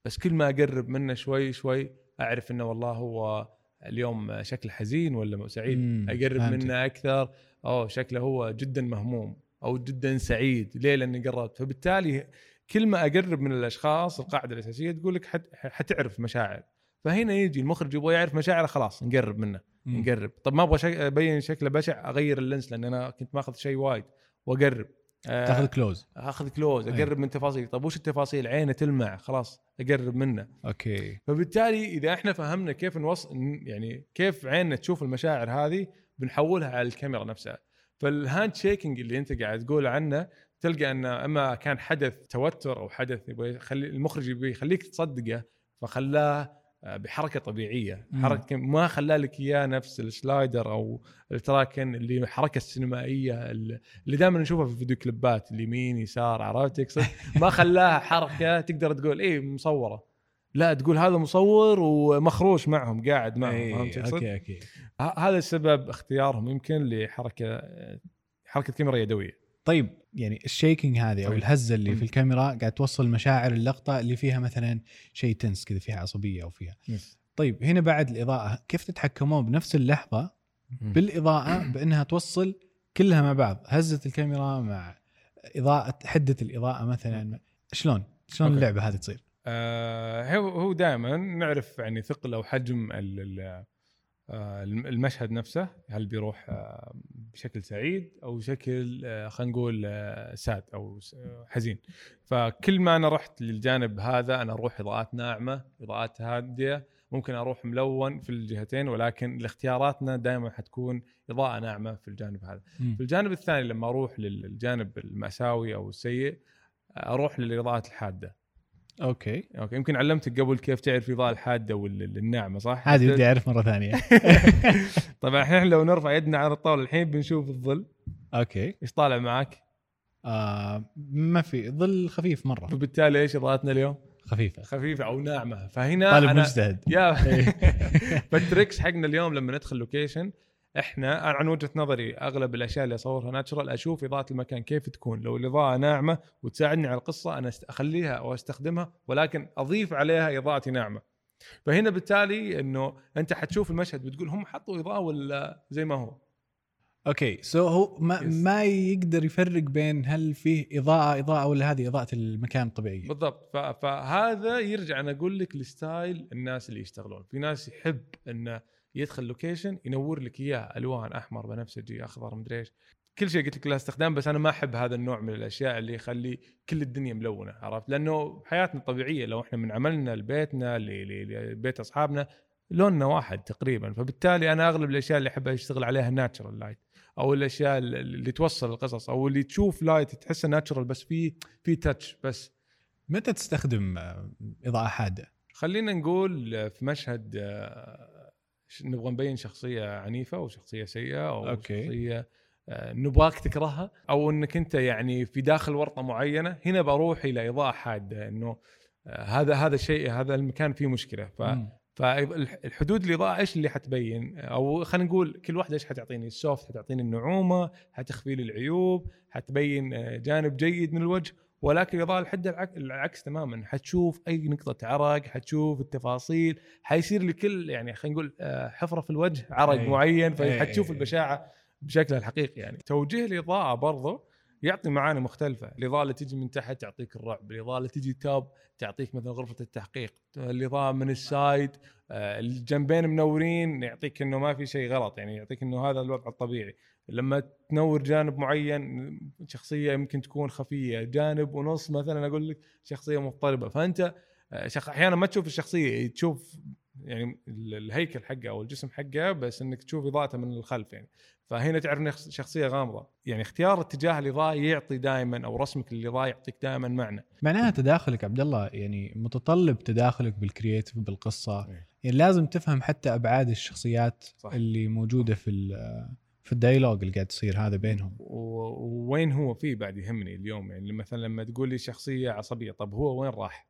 بس كل ما أقرب منه شوي شوي أعرف إنه والله هو اليوم شكله حزين ولا سعيد؟ مم، أقرب. منه أكثر؟ أوه شكله هو جدا مهموم أو جدا سعيد. ليه؟ لأني قربت فبالتالي كل ما أقرب من الأشخاص القاعدة الأساسية تقول لك حت حتعرف مشاعر. فهنا يجي المخرج يبغى يعرف مشاعره خلاص نقرب منه مم. نقرب. طب ما أبغى شك... أبين شكله بشع أغير ال lens لأن أنا كنت ماخذ شيء wide. وأقرب. تاخذ close أخذ close أي. أقرب من تفاصيل. طب وش التفاصيل؟ عينه تلمع خلاص أقرب منه. okay. فبالتالي إذا إحنا فهمنا كيف نوصل يعني كيف عيننا تشوف المشاعر هذه بنحولها على الكاميرا نفسها. فال hand shaking اللي أنت قاعد تقول عنه تلقى انه أما كان حدث توتر أو حدث يبغى يخلي المخرج يبغى يخليك تصدقه فخلاه آه، بحركة طبيعية. حركة ما خلى لك إياه نفس ال slider أو ال tracking اللي الحركه السينمائية اللي دائما نشوفها في الفيديو كليبات اليمين يسار عرفت تقصد ما خلاها حركة تقدر تقول إيه مصورة. لا تقول هذا مصور ومخروش معهم قاعد معهم إيه، فهمت تقصد؟ okay okay. هذا السبب اختيارهم يمكن لحركة حركة كاميرا يدوية. طيب يعني ال shaking هذه أو طيب. الهزة اللي مم. في الكاميرا قاعد توصل مشاعر اللقطة اللي فيها مثلا شيء tense كذا فيها عصبية أو فيها. طيب هنا بعد الإضاءة كيف تتحكمون بنفس اللحظة بالإضاءة بأنها توصل كلها مع بعض؟ هزة الكاميرا مع إضاءة حدة الإضاءة مثلا. شلون؟ شلون أوكي. اللعبة هذه تصير؟ آه هو هو دائما نعرف يعني ثقل أو حجم آه، المشهد نفسه هل بيروح آه، بشكل سعيد أو بشكل آه، خلينا نقول آه، ساد أو آه، حزين. فكل ما أنا رحت للجانب هذا أنا أروح إضاءات ناعمة إضاءات هادية ممكن أروح ملون في الجهتين ولكن الاختياراتنا دائما حتكون إضاءة ناعمة في الجانب هذا. في الجانب الثاني لما أروح للجانب المأساوي أو السيء أروح للإضاءات الحادة. okay. okay يمكن علمتك قبل كيف تعرف الاضاءه الحادة والناعمه صح؟ هذه بدي أعرف مرة ثانية. طبعا إحنا لو نرفع يدنا على الطاولة الحين بنشوف الظل. okay. إيش طالع معك؟ آه ما في ظل خفيف مرة. فبالتالي إيش إضاءتنا اليوم؟ خفيفة. خفيفة أو ناعمة. فهنا طالب أنا مجتهد. يا فال tricks حقنا اليوم لما ندخل location إحنا عن وجهة نظري أغلب الأشياء اللي أصورها natural أشوف إضاءة المكان كيف تكون. لو الإضاءة ناعمة وتساعدني على القصة أنا أخليها أو أستخدمها ولكن أضيف عليها إضاءتي ناعمة. فهنا بالتالي إنه أنت حتشوف المشهد بتقول هم حطوا إضاءة ولا زي ما هو؟ okay so هو ما, Yes. ما يقدر يفرق بين هل فيه إضاءة إضاءة ولا هذه إضاءة المكان الطبيعيه بالضبط. فهذا يرجع أنا أقول لك ل style الناس اللي يشتغلون. في ناس يحب إنه يدخل location ينور لك إياه ألوان أحمر بنفسجي أخضر مدري إيش. كل شيء قلت لك له استخدام بس أنا ما أحب هذا النوع من الأشياء اللي يخلي كل الدنيا ملونة عرفت؟ لأنه حياتنا الطبيعيه لو إحنا من عملنا لبيتنا لبيت أصحابنا لوننا واحد تقريبا. فبالتالي أنا أغلب الأشياء اللي احب اشتغل عليها natural light أو الأشياء اللي توصل القصص أو اللي تشوف light تحسه natural بس في في touch بس. متى تستخدم إضاءة حادة؟ خلينا نقول في مشهد آه، نبغى نبين شخصية عنيفة أو شخصيه سيئة أو okay. شخصية آه، نبغاك تكرهها أو إنك أنت يعني في داخل ورطة معينة هنا بروح إلى اضاءه حاده إنه آه، هذا هذا الشيء هذا المكان فيه مشكلة ف مم. فالحدود الاضاءه إيش اللي حتبين أو خلينا نقول كل واحدة إيش حتعطيني ال soft حتعطيني النعومة حتخفي لي العيوب حتبين آه، جانب جيد من الوجه ولكن الاضاءه الحده العك- العكس تماما. حتشوف أي نقطة عرق حتشوف التفاصيل. حيصير لكل يعني خلينا نقول آه، حفرة في الوجه عرق أي. معين. فحتشوف البشاعة بشكلها الحقيقي يعني. توجيه الإضاءة برضو يعطي معاني مختلفة. الإضاءة اللي تجي من تحت تعطيك الرعب. الإضاءة اللي تجي توب تعطيك مثلا غرفة التحقيق. الإضاءة من السايد آه، الجنبين منورين يعطيك إنه ما في شيء غلط يعني يعطيك إنه هذا الوضع الطبيعي. لما تنور جانب معين شخصية يمكن تكون خفية جانب ونص مثلا أقول لك شخصية مضطربة فأنت آه،. أحيانا ما تشوف الشخصية تشوف يعني ال- الهيكل حقه أو الجسم حقه بس إنك تشوف إضاءته من الخلف يعني فهنا تعرف إنها شخصية غامضة يعني اختيار اتجاه الإضاءة يعطي دائما أو رسمك للإضاءة يعطيك دائما معنى معناها تداخلك عبد الله يعني متطلب تداخلك بالكرييتيف بالقصة إيه. يعني لازم تفهم حتى أبعاد الشخصيات صح. اللي موجودة في في ال dialogue اللي قاعد تصير هذا بينهم ووين هو فيه بعد يهمني اليوم يعني مثلا لما تقول لي شخصية عصبية طب هو وين راح؟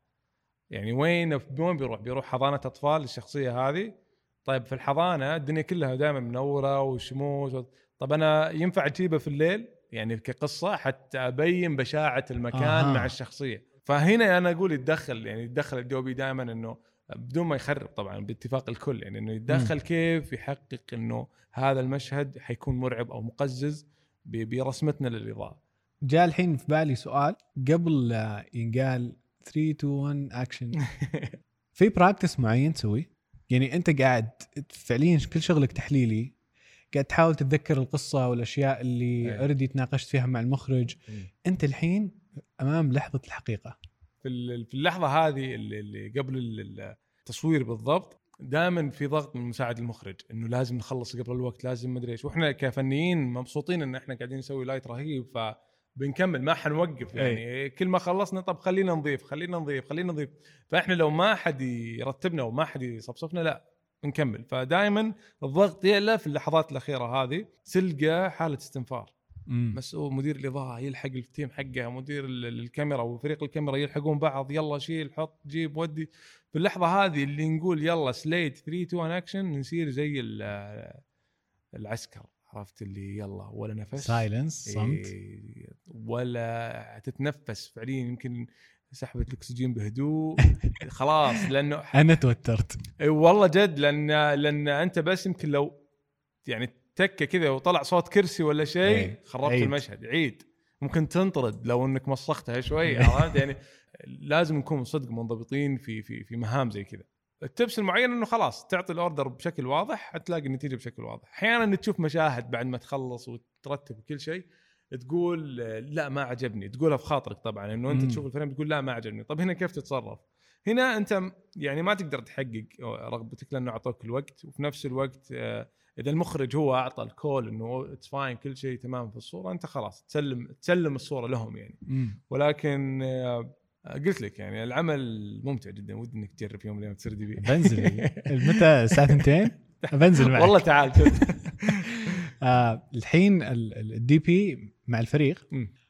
يعني وين وين بيروح؟ بيروح حضانة أطفال الشخصيه هذه طيب في الحضانة الدنيا كلها دائما منورة وشموس و... طب أنا ينفع أجيبه في الليل يعني كقصة حتى أبين بشاعة المكان. آه. مع الشخصية فهنا أنا أقول يتدخل يعني يتدخل ال DP دائما إنه بدون ما يخرب طبعا باتفاق الكل. يعني إنه يتدخل كيف يحقق إنه هذا المشهد حيكون مرعب أو مقزز برسمتنا للإضاءة. جاء الحين في بالي سؤال قبل ينقال 3 2 1 اكشن في practice معين تسويه؟ يعني أنت قاعد فعليا كل شغلك تحليلي قاعد تحاول تتذكر القصة والأشياء اللي. already تناقشت فيها مع المخرج. أنت الحين أمام لحظة الحقيقة. في ال- في اللحظة هذه اللي, قبل ال- التصوير بالضبط دائما في ضغط من مساعد المخرج إنه لازم نخلص قبل الوقت لازم مدري إيش. وإحنا كفنيين مبسوطين إن إحنا قاعدين نسوي light رهيب فبنكمل ما حنوقف يعني. كل ما خلصنا طب خلينا نضيف خلينا نضيف خلينا نضيف. فإحنا لو ما حد يرتبنا وما حد يصفصفنا لا نكمل. فدائما الضغط يعلى في اللحظات الأخيرة هذه تلقى حالة استنفار. مم. مسؤول مدير الإضاءة يلحق ال team حقه مدير ال- ال- الكاميرا وفريق الكاميرا يلحقون بعض يلا شيل حط جيب ودي. في اللحظة هذه اللي نقول يلا slate 3 2 1 اكشن نصير زي ال- العسكر عرفت اللي يلا ولا نفس. سايلنس صمت. إيه، ولا تتنفس فعليا يمكن سحبة الأكسجين بهدوء. خلاص لأنه أنا توترت. اي والله جد لأن لأن أنت بس يمكن لو يعني تكة كذا وطلع صوت كرسي ولا شيء إيه، خربت. المشهد عيد. ممكن تنطرد لو إنك مسختها شوي عرفت؟ يعني لازم نكون صدق منضبطين في في في مهام زي كذا. التبس المعين إنه خلاص تعطي ال order بشكل واضح حتلاقي النتيجة بشكل واضح. أحيانا تشوف مشاهد بعد ما تخلص وترتب كل شيء تقول لا ما عجبني. تقولها في خاطرك طبعا إنه أنت. تشوف الفيلم تقول لا ما عجبني. طب هنا كيف تتصرف؟ هنا أنت يعني ما تقدر تحقق رغبتك لأنه أعطوك الوقت وفي نفس الوقت آه، إذا المخرج هو أعطى ال call إنه it's fine كل شيء تمام في الصورة أنت خلاص تسلم تسلم الصورة لهم يعني. مم. ولكن آه، قلت لك يعني العمل ممتع جدا ودي إنك تجرب يوم من الأيام تصير DP. بنزل. متى؟ الساعة 2 بنزل معك. والله تعال آه الحين ال DP مع الفريق.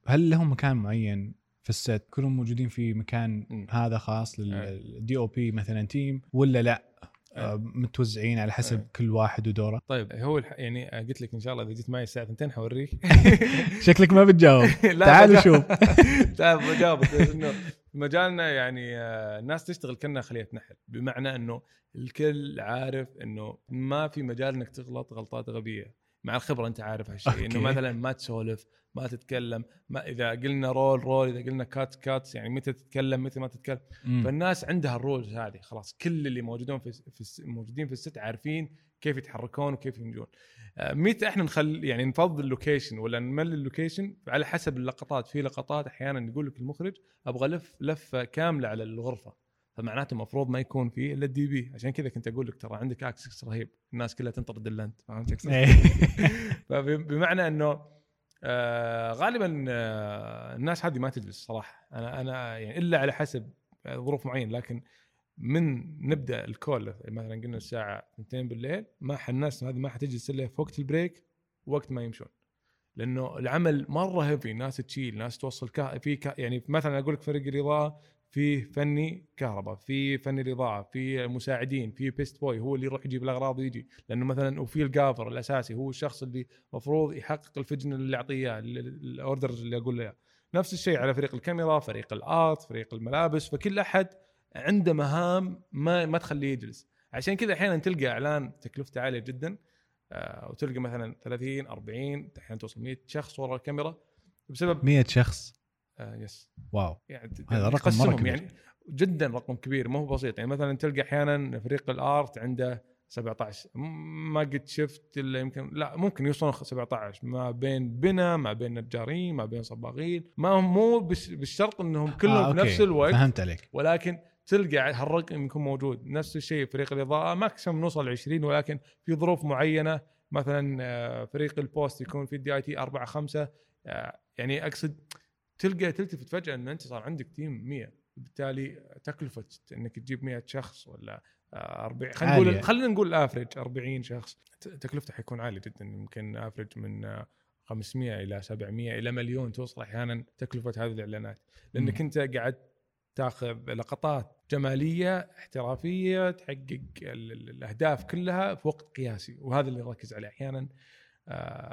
هل لهم مكان معين في ال set كلهم موجودين في مكان مم. هذا خاص. لل DOP مثلا team ولا لا؟ متوزعين على حسب أي. كل واحد ودوره. طيب هو الح... يعني قلت لك إن شاء الله إذا جيت معي الساعة 2 حوريك. شكلك ما بتجاوب. تعال. وشوف. تعال بجاوب. إنه مجالنا يعني آه، الناس تشتغل كأنها خلية نحل. بمعنى إنه الكل عارف إنه ما في مجال إنك تغلط غلطات غبية. مع الخبرة أنت عارف هالشيء. إنه مثلا ما تسولف ما تتكلم ما إذا قلنا roll roll إذا قلنا cut cut يعني متى تتكلم متى ما تتكلم مم. فالناس عندها ال rules هذه خلاص كل اللي موجودون في, في موجودين في ال set عارفين كيف يتحركون وكيف ينجون آه، متى إحنا نخل يعني نفضي ال location ولا نملي ال location على حسب اللقطات في لقطات أحيانا يقول لك المخرج أبغى لف لفة كاملة على الغرفة فمعناته المفروض ما يكون فيه إلا ال DP. عشان كذا كنت أقول لك ترى عندك access رهيب. الناس كلها تنطرد الا انت فهمت؟ إيه. فبمعنى إنه آه غالبا آه الناس هذه ما تجلس صراحة. أنا أنا يعني إلا على حسب ظروف معينة. لكن من نبدأ ال call مثلا قلنا الساعة 2 بالليل ما الناس هذه ما حتجلس إلا في وقت ال break وقت ما يمشون. لأنه العمل مرة heavy ناس تشيل ناس توصل كه... في ك... يعني مثلا أقول لك فريق الاضاءه في فني كهرباء في فني الإضاءة في مساعدين في best boy هو اللي يروح يجيب الأغراض ويجي. لأنه مثلا وفي ال gaffer الأساسي هو الشخص اللي المفروض يحقق ال vision اللي ال- ال orders اللي أقول له. نفس الشيء على فريق الكاميرا فريق الآرت فريق الملابس فكل أحد عنده مهام ما ما تخليه يجلس. عشان كذا أحيانا تلقى إعلان تكلفته عالية جدا آه، وتلقى مثلا 30 40 أحيانا توصل 100 شخص ورا الكاميرا. بسبب 100 شخص؟ آه يس واو. يعني هذا رقم تقسمهم مرة كبير. يعني جدا رقم كبير ما هو بسيط. يعني مثلا تلقى أحيانا فريق الأرت عنده 17 م- ما قد شفت إلا يمكن لا ممكن يوصلون 17 ما بين بنا ما بين نجارين ما بين صباغين ما هم مو بالشرط إنهم كلهم آه، في okay. نفس الوقت فهمت عليك. ولكن تلقى هالرقم يكون موجود. نفس الشيء فريق الإضاءة. maximum نوصل 20 ولكن في ظروف معينة مثلا آه، فريق ال post يكون في ال DIT 4 5 يعني أقصد تلقى تلتفت فجأة إن أنت صار عندك team 100 بالتالي تكلفة إنك تجيب 100 شخص ولا آه، 40 خلينا. نقول خلينا نقول average 40 شخص. تكلفته حيكون عالي جدا. يمكن average من آه، 500 إلى 700 إلى مليون توصل أحيانا تكلفة هذه الإعلانات. لأنك مم. أنت قاعد تاخذ لقطات جمالية احترافية تحقق ال- ال- الأهداف كلها في وقت قياسي. وهذا اللي نركز عليه أحيانا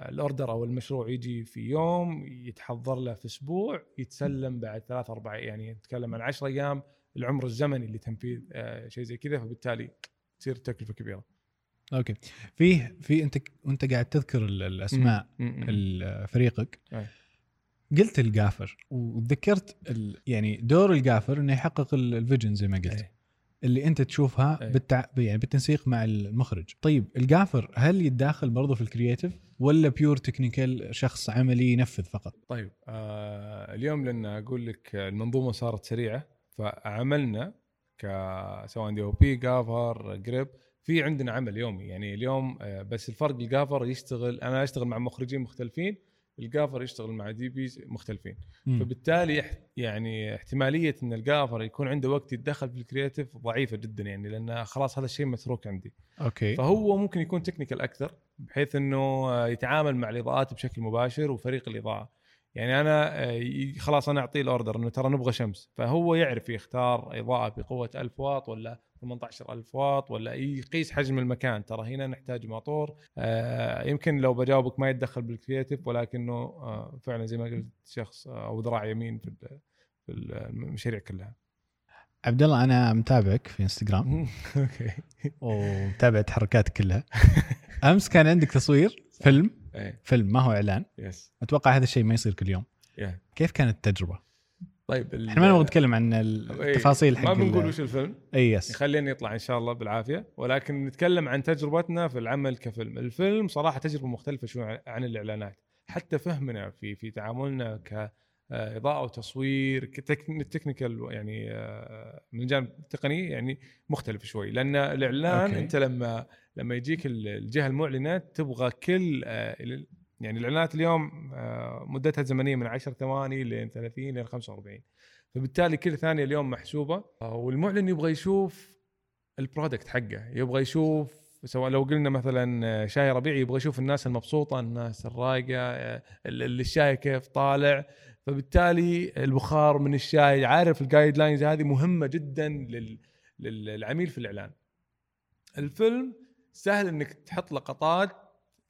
الأوردر أو المشروع يجي في يوم يتحضر له في أسبوع يتسلم بعد ثلاث أربع يعني نتكلم عن 10 أيام العمر الزمني لتنفيذ آه، شيء زي كذا فبالتالي تصير تكلفة كبيرة. okay في في أنت وانت قاعد تذكر ال- الأسماء. ال- فريقك. قلت ال gaffer وتذكرت يعني دور ال gaffer إنه يحقق ال- ال vision زي ما قلت أي. اللي انت تشوفها أي. بالتع... يعني بالتنسيق مع المخرج. طيب ال gaffer هل يتداخل برضه في ال creative ولا pure technical شخص عملي ينفذ فقط؟ طيب آه اليوم لأن أقول لك المنظومة صارت سريعة فعملنا ك سواء DOP gaffer grip في عندنا عمل يومي. يعني اليوم آه بس الفرق ال gaffer يشتغل أنا أشتغل مع مخرجين مختلفين ال gaffer يشتغل مع DPs مختلفين. مم. فبالتالي يعني احتمالية إن ال gaffer يكون عنده وقت يتدخل في ال creative ضعيفة جدا يعني لأن خلاص هذا الشيء متروك عندي. okay. فهو ممكن يكون technical أكثر بحيث إنه آه، يتعامل مع الإضاءات بشكل مباشر وفريق الإضاءة. يعني أنا آه، خلاص أنا أعطيه ال order إنه ترى نبغى شمس. فهو يعرف يختار إضاءة بقوة 1000 واط ولا 18000 واط ولا يقيس حجم المكان. ترى هنا نحتاج موتور آه، يمكن لو بجاوبك ما يتدخل بال creative ولكنه آه، فعلا زي ما قلت شخص آه، أو ذراع يمين في ال- في المشاريع كلها. عبد الله أنا متابعك في انستغرام okay. ومتابع تحركاتك كلها. أمس كان عندك تصوير فيلم؟ إيه. فيلم ما هو إعلان. yes أتوقع هذا الشيء ما يصير كل يوم. كيف كانت التجربة؟ طيب ال- إحنا ما نبغى نتكلم عن إيه، التفاصيل حق ما بنقول وش الفيلم. إي yes. خلينا يطلع إن شاء الله بالعافية. ولكن نتكلم عن تجربتنا في العمل كفيلم. الفيلم صراحة تجربة مختلفة شوي عن الإعلانات. حتى فهمنا في في تعاملنا كاضاءه وتصوير ك technical يعني آه، من الجانب التقني يعني مختلف شوي. لأن الإعلان okay. أنت لما لما يجيك ال- الجهة المعلنة تبغى كل آه، يعني الإعلانات اليوم آه، مدتها الزمنيه من 10 ثواني لين 30 لين 45 فبالتالي كل ثانية اليوم محسوبة. آه، والمعلن يبغى يشوف ال product حقه. يبغى يشوف سواء لو قلنا مثلا آه، شاي ربيعي يبغى يشوف الناس المبسوطة الناس الرايقة ال- ال- الشاي كيف طالع. فبالتالي البخار من الشاي عارف ال guidelines هذه مهمة جدا لل- لل- للعميل في الإعلان. الفيلم سهل إنك تحط لقطات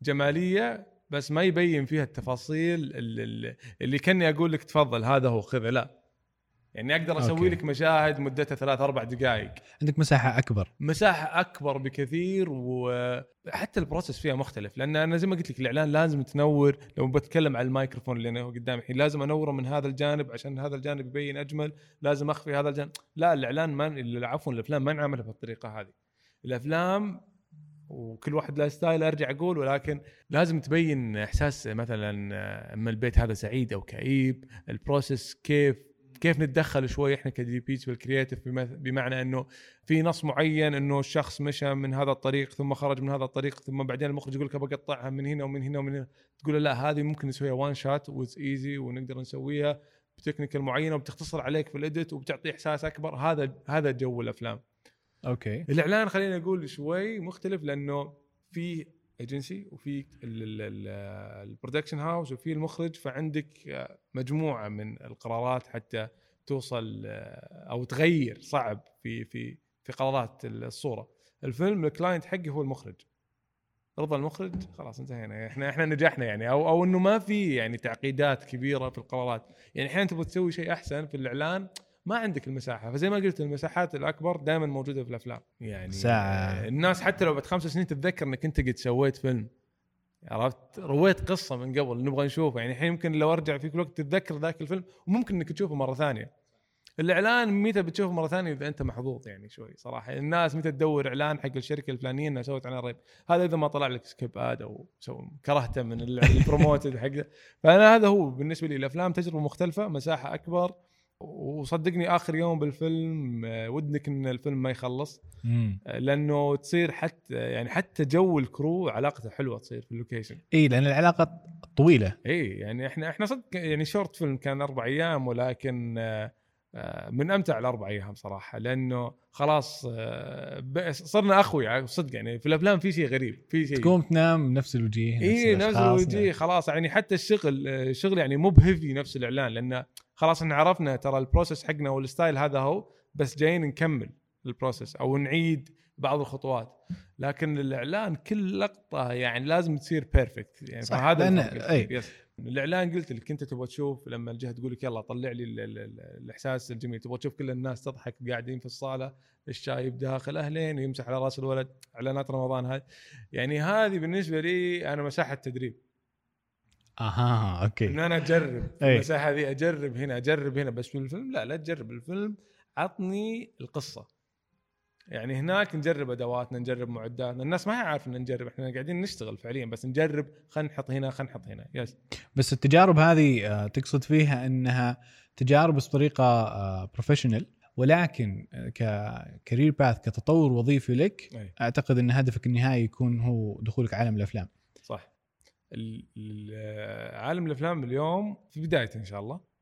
جمالية بس ما يبين فيها التفاصيل ال- ال- اللي كأني أقول لك تفضل هذا هو خذه لا. يعني أقدر أسوي okay. لك مشاهد مدتها ثلاث أربع دقائق عندك مساحة أكبر. مساحة أكبر بكثير وحتى ال process فيها مختلف لأن أنا زي ما قلت لك الإعلان لازم تنور لو بتكلم عن الميكروفون اللي أنا قدامي الحين لازم أنوره من هذا الجانب عشان هذا الجانب يبين أجمل لازم أخفي هذا الجانب. لا الإعلان ما عفوا الأفلام ما نعملها بالطريقة هذه. الأفلام وكل واحد له style أرجع أقول ولكن لازم تبين إحساس مثلا آه، أما البيت هذا سعيد أو كئيب ال process كيف كيف نتدخل شوي إحنا ك DPs في ال creative بم- بمعنى إنه في نص معين إنه الشخص مشى من هذا الطريق ثم خرج من هذا الطريق ثم بعدين المخرج يقول لك بقطعها من هنا ومن هنا ومن هنا. تقول له لا هذه ممكن نسويها one shot و easy ونقدر نسويها ب technical معينة وبتختصر عليك في ال edit وبتعطي إحساس أكبر. هذا هذا جو الأفلام. okay. الإعلان خلينا نقول شوي مختلف لأنه في ايجنسي وفي ال production house وفي المخرج فعندك مجموعة من القرارات حتى توصل أو تغير صعب في في في قرارات الصورة. الفيلم ال client حقي هو المخرج. رضا المخرج؟ خلاص انتهينا. إحنا إحنا نجحنا يعني. أو أو إنه ما في يعني تعقيدات كبيرة في القرارات. يعني أحيانا تبغى تسوي شيء أحسن في الإعلان ما عندك المساحة. فزي ما قلت المساحات الأكبر دائما موجودة في الأفلام. يعني ساعة. الناس حتى لو بعد خمس سنين تتذكر إنك أنت قد سويت فيلم. عرفت؟ رويت قصة من قبل نبغى نشوفه. يعني الحين يمكن لو أرجع فيك الوقت تتذكر ذاك الفيلم وممكن إنك تشوفه مرة ثانية. الإعلان متى بتشوفه مرة ثانية؟ إذا أنت محظوظ يعني شوي صراحة. الناس متى تدور إعلان حق الشركة الفلانية إنها سوت عليه ريب هذا إذا ما طلع لك skip ad أو سو كرهته من ال- ال promoted حقه. فأنا هذا هو بالنسبة لي. الأفلام تجربة مختلفة مساحة أكبر وصدقني آخر يوم بالفيلم آه، ودك إن الفيلم ما يخلص. امم آه، لأنه تصير حتى يعني حتى جو ال crew علاقته حلوة تصير في ال location. إي لأن العلاقة طويلة. إي يعني إحنا إحنا صدق يعني short film كان أربع أيام ولكن آه، آه، من أمتع الأربع أيام صراحة. لأنه خلاص آه، صرنا أخويا صدق يعني في الأفلام في شيء غريب في شيء. تقوم تنام نفس الوجيه إي نفس الوجيه خلاص. يعني حتى الشغل آه، الشغل يعني مو ب heavy نفس الإعلان لأنه خلاص إحنا عرفنا ترى ال process حقنا وال style هذا هو بس جايين نكمل ال process أو نعيد بعض الخطوات لكن الإعلان كل لقطة يعني لازم تصير perfect يعني صح، فهذا لأن-. أي. yes. الإعلان قلت لك أنت تبغى تشوف لما الجهة تقول لك يلا طلع لي ال ال ال الإحساس الجميل تبغى تشوف كل الناس تضحك قاعدين في الصالة الشايب داخل أهلين ويمسح على رأس الولد إعلانات رمضان هذه يعني هذه بالنسبة لي أنا مساحة تدريب أها إن okay أنا أجرب أي. المساحة هذه أجرب هنا أجرب هنا بس في الفيلم لا لا تجرب. الفيلم عطني القصة. يعني هناك نجرب أدواتنا نجرب معداتنا. الناس ما هي عارفة إن نجرب إحنا قاعدين نشتغل فعليا بس نجرب خلينا نحط هنا خلينا نحط هنا. yes بس التجارب هذه آه، تقصد فيها إنها تجارب بس بطريقة professional ولكن آه، ك career path كتطور وظيفي لك أي. أعتقد إن هدفك النهائي يكون هو دخولك عالم الأفلام. عالم الأفلام اليوم في بدايته إن شاء الله.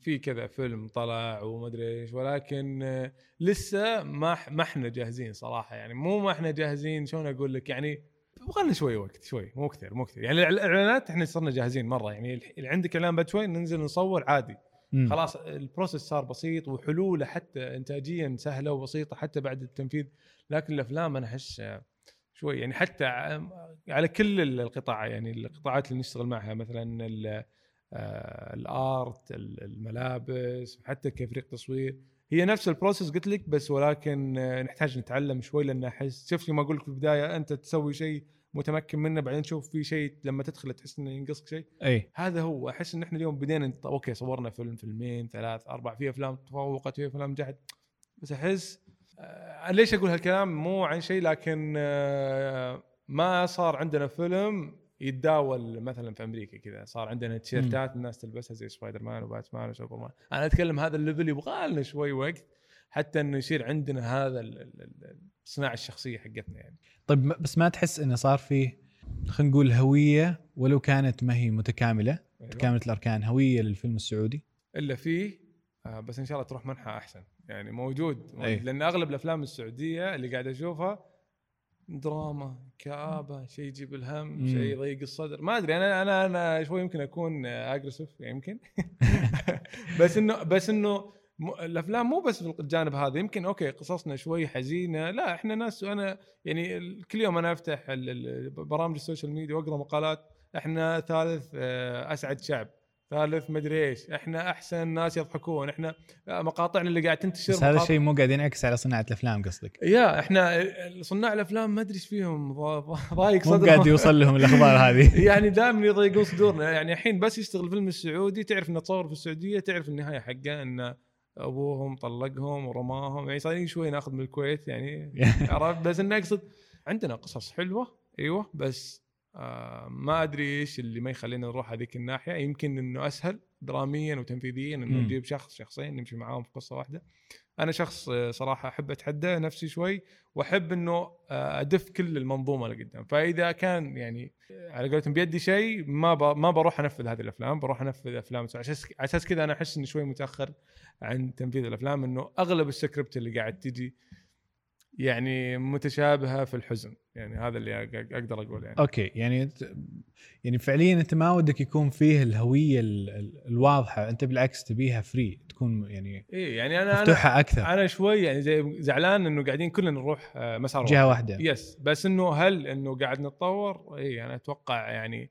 في كذا فيلم طلع وما ادري إيش ولكن لسه ما ما إحنا جاهزين صراحة. يعني مو ما إحنا جاهزين شلون أقول لك؟ يعني يبغى شوي وقت شوي مو كثير مو كثير. يعني الإعلانات إحنا صرنا جاهزين مرة. يعني عندك إعلان بعد شوي ننزل نصور عادي. مم. خلاص البروسيس صار بسيط وحلولة حتى انتاجيا سهلة وبسيطة حتى بعد التنفيذ. لكن الأفلام أنا أحس شوي يعني حتى على كل القطاع يعني القطاعات اللي نشتغل معها مثلا آه، ال art ال- الملابس حتى كفريق تصوير هي نفس ال process قلت لك بس ولكن آه، نحتاج نتعلم شوي لأن أحس شفت ما أقول لك في البداية أنت تسوي شيء متمكن منه بعدين تشوف في شيء لما تدخل تحس إنه ينقصك شيء أي هذا هو أحس إن إحنا اليوم بدينا. okay صورنا فيلم فيلمين ثلاث أربع في أفلام تفوقت في أفلام نجحت بس أحس ليش أقول هالكلام؟ مو عن شيء لكن آه ما صار عندنا فيلم يتداول مثلا في أمريكا كذا. صار عندنا تيشيرتات الناس تلبسها زي سبايدر مان وباتمان وسوبرمان. أنا أتكلم هذا ال level يبغى لنا شوي وقت حتى إنه يصير عندنا هذا ال- ال- ال- الصناعه الشخصية حقتنا يعني. طيب بس ما تحس إنه صار فيه خلينا نقول هوية ولو كانت ما هي متكاملة؟ أيوة. متكاملة الأركان هوية للفيلم السعودي؟ إلا فيه آه، بس إن شاء الله تروح منحى أحسن. يعني موجود, أي. موجود. لأن أغلب الأفلام السعودية اللي قاعد أشوفها دراما كآبة شيء يجيب الهم. شيء يضيق الصدر. ما أدري أنا أنا أنا شوي يمكن أكون aggressive يمكن. بس انه بس إنه الأفلام مو بس في الجانب هذا. يمكن okay قصصنا شوي حزينة. لا إحنا ناس أنا يعني كل يوم أنا أفتح برامج ال social media وأقرأ مقالات إحنا ثالث آه، أسعد شعب. ثالث مدري إيش. إحنا أحسن ناس يضحكون. إحنا مقاطعنا اللي قاعد تنتشر بس هذا الشيء مو قاعد ينعكس على صناعة الأفلام قصدك؟ يا إحنا صناع الأفلام ما أدري إيش فيهم. ضا- ضا- ضايق مو صدرهم قاعد يوصل لهم الأخبار هذه. يعني دائما يضيقون صدورنا يعني الحين بس يشتغل الفيلم السعودي تعرف إنه تصور في السعودية تعرف النهاية حقه إن أبوهم طلقهم ورماهم. يعني صايرين شوي ناخذ من الكويت يعني عرفت؟ بس إنه اقصد عندنا قصص حلوة أيوه بس آه ما أدري إيش اللي ما يخلينا نروح هذيك الناحية. يمكن إنه أسهل دراميا وتنفيذيا إنه. نجيب شخص شخصين نمشي معاهم في قصة واحدة. أنا شخص آه، صراحة أحب أتحدى نفسي شوي وأحب إنه آه، أدف كل المنظومة لقدام. فإذا كان يعني على قولتهم بيدي شيء ما ب... ما بروح أنفذ هذه الأفلام. بروح أنفذ أفلام على أساس كذا أنا أحس إني شوي متأخر عن تنفيذ الأفلام إنه أغلب السكريبت اللي قاعد تجي يعني متشابهة في الحزن. يعني هذا اللي أقدر أقول يعني. okay. يعني يعني فعليا أنت ما ودك يكون فيه الهوية ال- ال- الواضحة. أنت بالعكس تبيها free تكون يعني إيه يعني أنا مفتوحة أكثر. أنا شوي يعني زي زعلان إنه قاعدين كلنا نروح آه، مسار. جهة واحدة. yes بس إنه هل إنه قاعد نتطور؟ اي أنا أتوقع يعني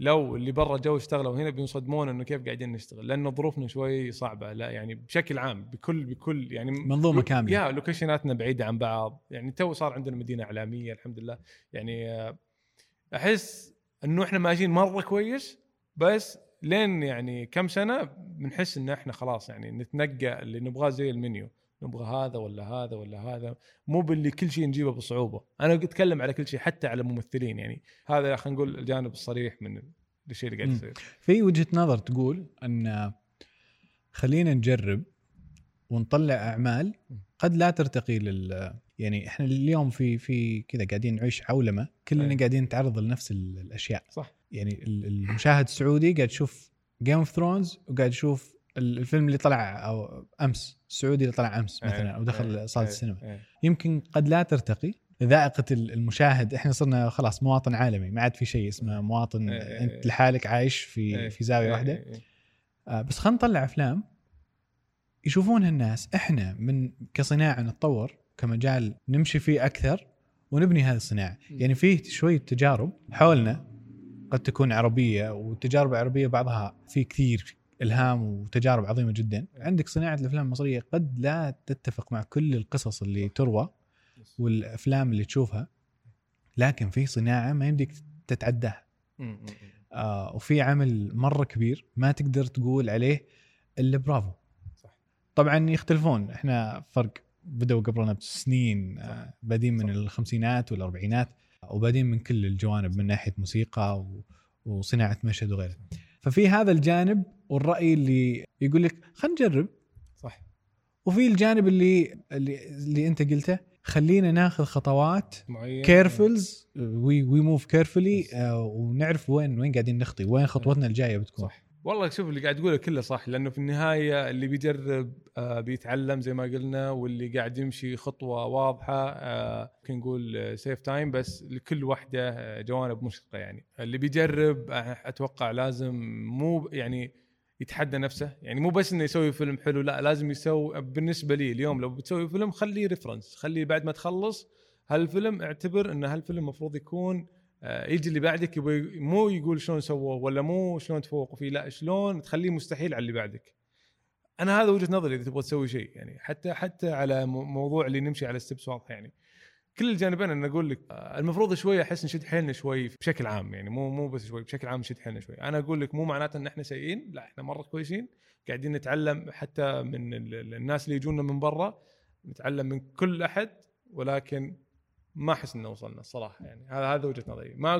لو اللي برا جو اشتغلوا هنا بينصدمون إنه كيف قاعدين نشتغل لأنه ظروفنا شوي صعبة. لا يعني بشكل عام بكل بكل يعني منظومة لو- كاملة. يا لوكيشناتنا بعيدة عن بعض. يعني تو صار عندنا مدينة إعلامية الحمد لله. يعني آه، أحس إنه إحنا ماشيين مرة كويس بس لين يعني كم سنة بنحس إن إحنا خلاص يعني نتنقى اللي نبغاه زي المنيو. نبغى هذا ولا هذا ولا هذا. مو باللي كل شيء نجيبه بصعوبة. أنا أتكلم على كل شيء حتى على ممثلين يعني. هذا خلينا نقول الجانب الصريح من الشيء اللي قاعد. يصير. في وجهة نظر تقول أن خلينا نجرب ونطلع أعمال قد لا ترتقي لل يعني إحنا اليوم في في كذا قاعدين نعيش عولمة كلنا أي. قاعدين نتعرض لنفس ال- الأشياء. صح. يعني ال- المشاهد السعودي قاعد يشوف Game of Thrones وقاعد يشوف الفيلم اللي طلع أو أمس السعودي اللي طلع أمس مثلا أو دخل صالة السينما إيه. يمكن قد لا ترتقي ذائقة ال- المشاهد إحنا صرنا خلاص مواطن عالمي ما عاد في شيء اسمه مواطن إيه، إيه، أنت إيه. لحالك عايش في إيه. في إيه، إيه، إيه. آه، بس خلينا نطلع أفلام يشوفونها الناس إحنا من كصناعة نتطور كمجال نمشي فيه أكثر ونبني هذه الصناعة يعني فيه شوية تجارب حولنا قد تكون عربية والتجارب العربيه بعضها في كثير إلهام وتجارب عظيمة جدا. عندك صناعة الأفلام المصرية قد لا تتفق مع كل القصص اللي تروى والأفلام اللي تشوفها لكن في صناعة ما يمديك تتعداها. آه وفي عمل مرة كبير ما تقدر تقول عليه إلا برافو. صح. طبعا يختلفون. إحنا فرق بدأوا قبلنا بسنين آه، بادين من الخمسينات والأربعينات وبادين من كل الجوانب من ناحية موسيقى و- وصناعة مشهد وغيره. ففي هذا الجانب والرأي اللي يقول لك خلينا نجرب. صح. وفي الجانب اللي اللي, اللي أنت قلته خلينا ناخذ خطوات معين carefully we we move carefully ونعرف وين وين قاعدين نخطي وين خطوتنا الجاية بتكون. صح. والله شوف اللي قاعد تقوله كله صح لأنه في النهاية اللي بيجرب آه، بيتعلم زي ما قلنا واللي قاعد يمشي خطوة واضحة آه، ممكن نقول save time بس لكل واحدة آه، جوانب مشرقة يعني. اللي بيجرب أتوقع لازم مو يعني يتحدى نفسه. يعني مو بس إنه يسوي فيلم حلو لا لازم يسوي بالنسبة لي اليوم لو بتسوي فيلم خليه reference خليه بعد ما تخلص هالفيلم اعتبر إن هالفيلم المفروض يكون آه، يجي اللي بعدك مو يقول شلون سووه ولا مو شلون تفوقوا فيه لا شلون تخليه مستحيل على اللي بعدك. أنا هذا وجهة نظري إذا تبغى تسوي شيء يعني حتى حتى على مو- موضوع اللي نمشي على steps واضحه يعني. كل الجانبين أنا أقول لك المفروض شوي أحس نشد حيلنا شوي بشكل عام يعني مو مو بس شوي بشكل عام نشد حيلنا شوي. أنا أقول لك مو معناته إن إحنا سيئين لا إحنا مرة كويسين قاعدين نتعلم حتى من ال- ال- الناس اللي يجونا من برا نتعلم من كل أحد ولكن ما أحس إنه وصلنا الصراحة يعني. هذا هذا وجهة نظري. ما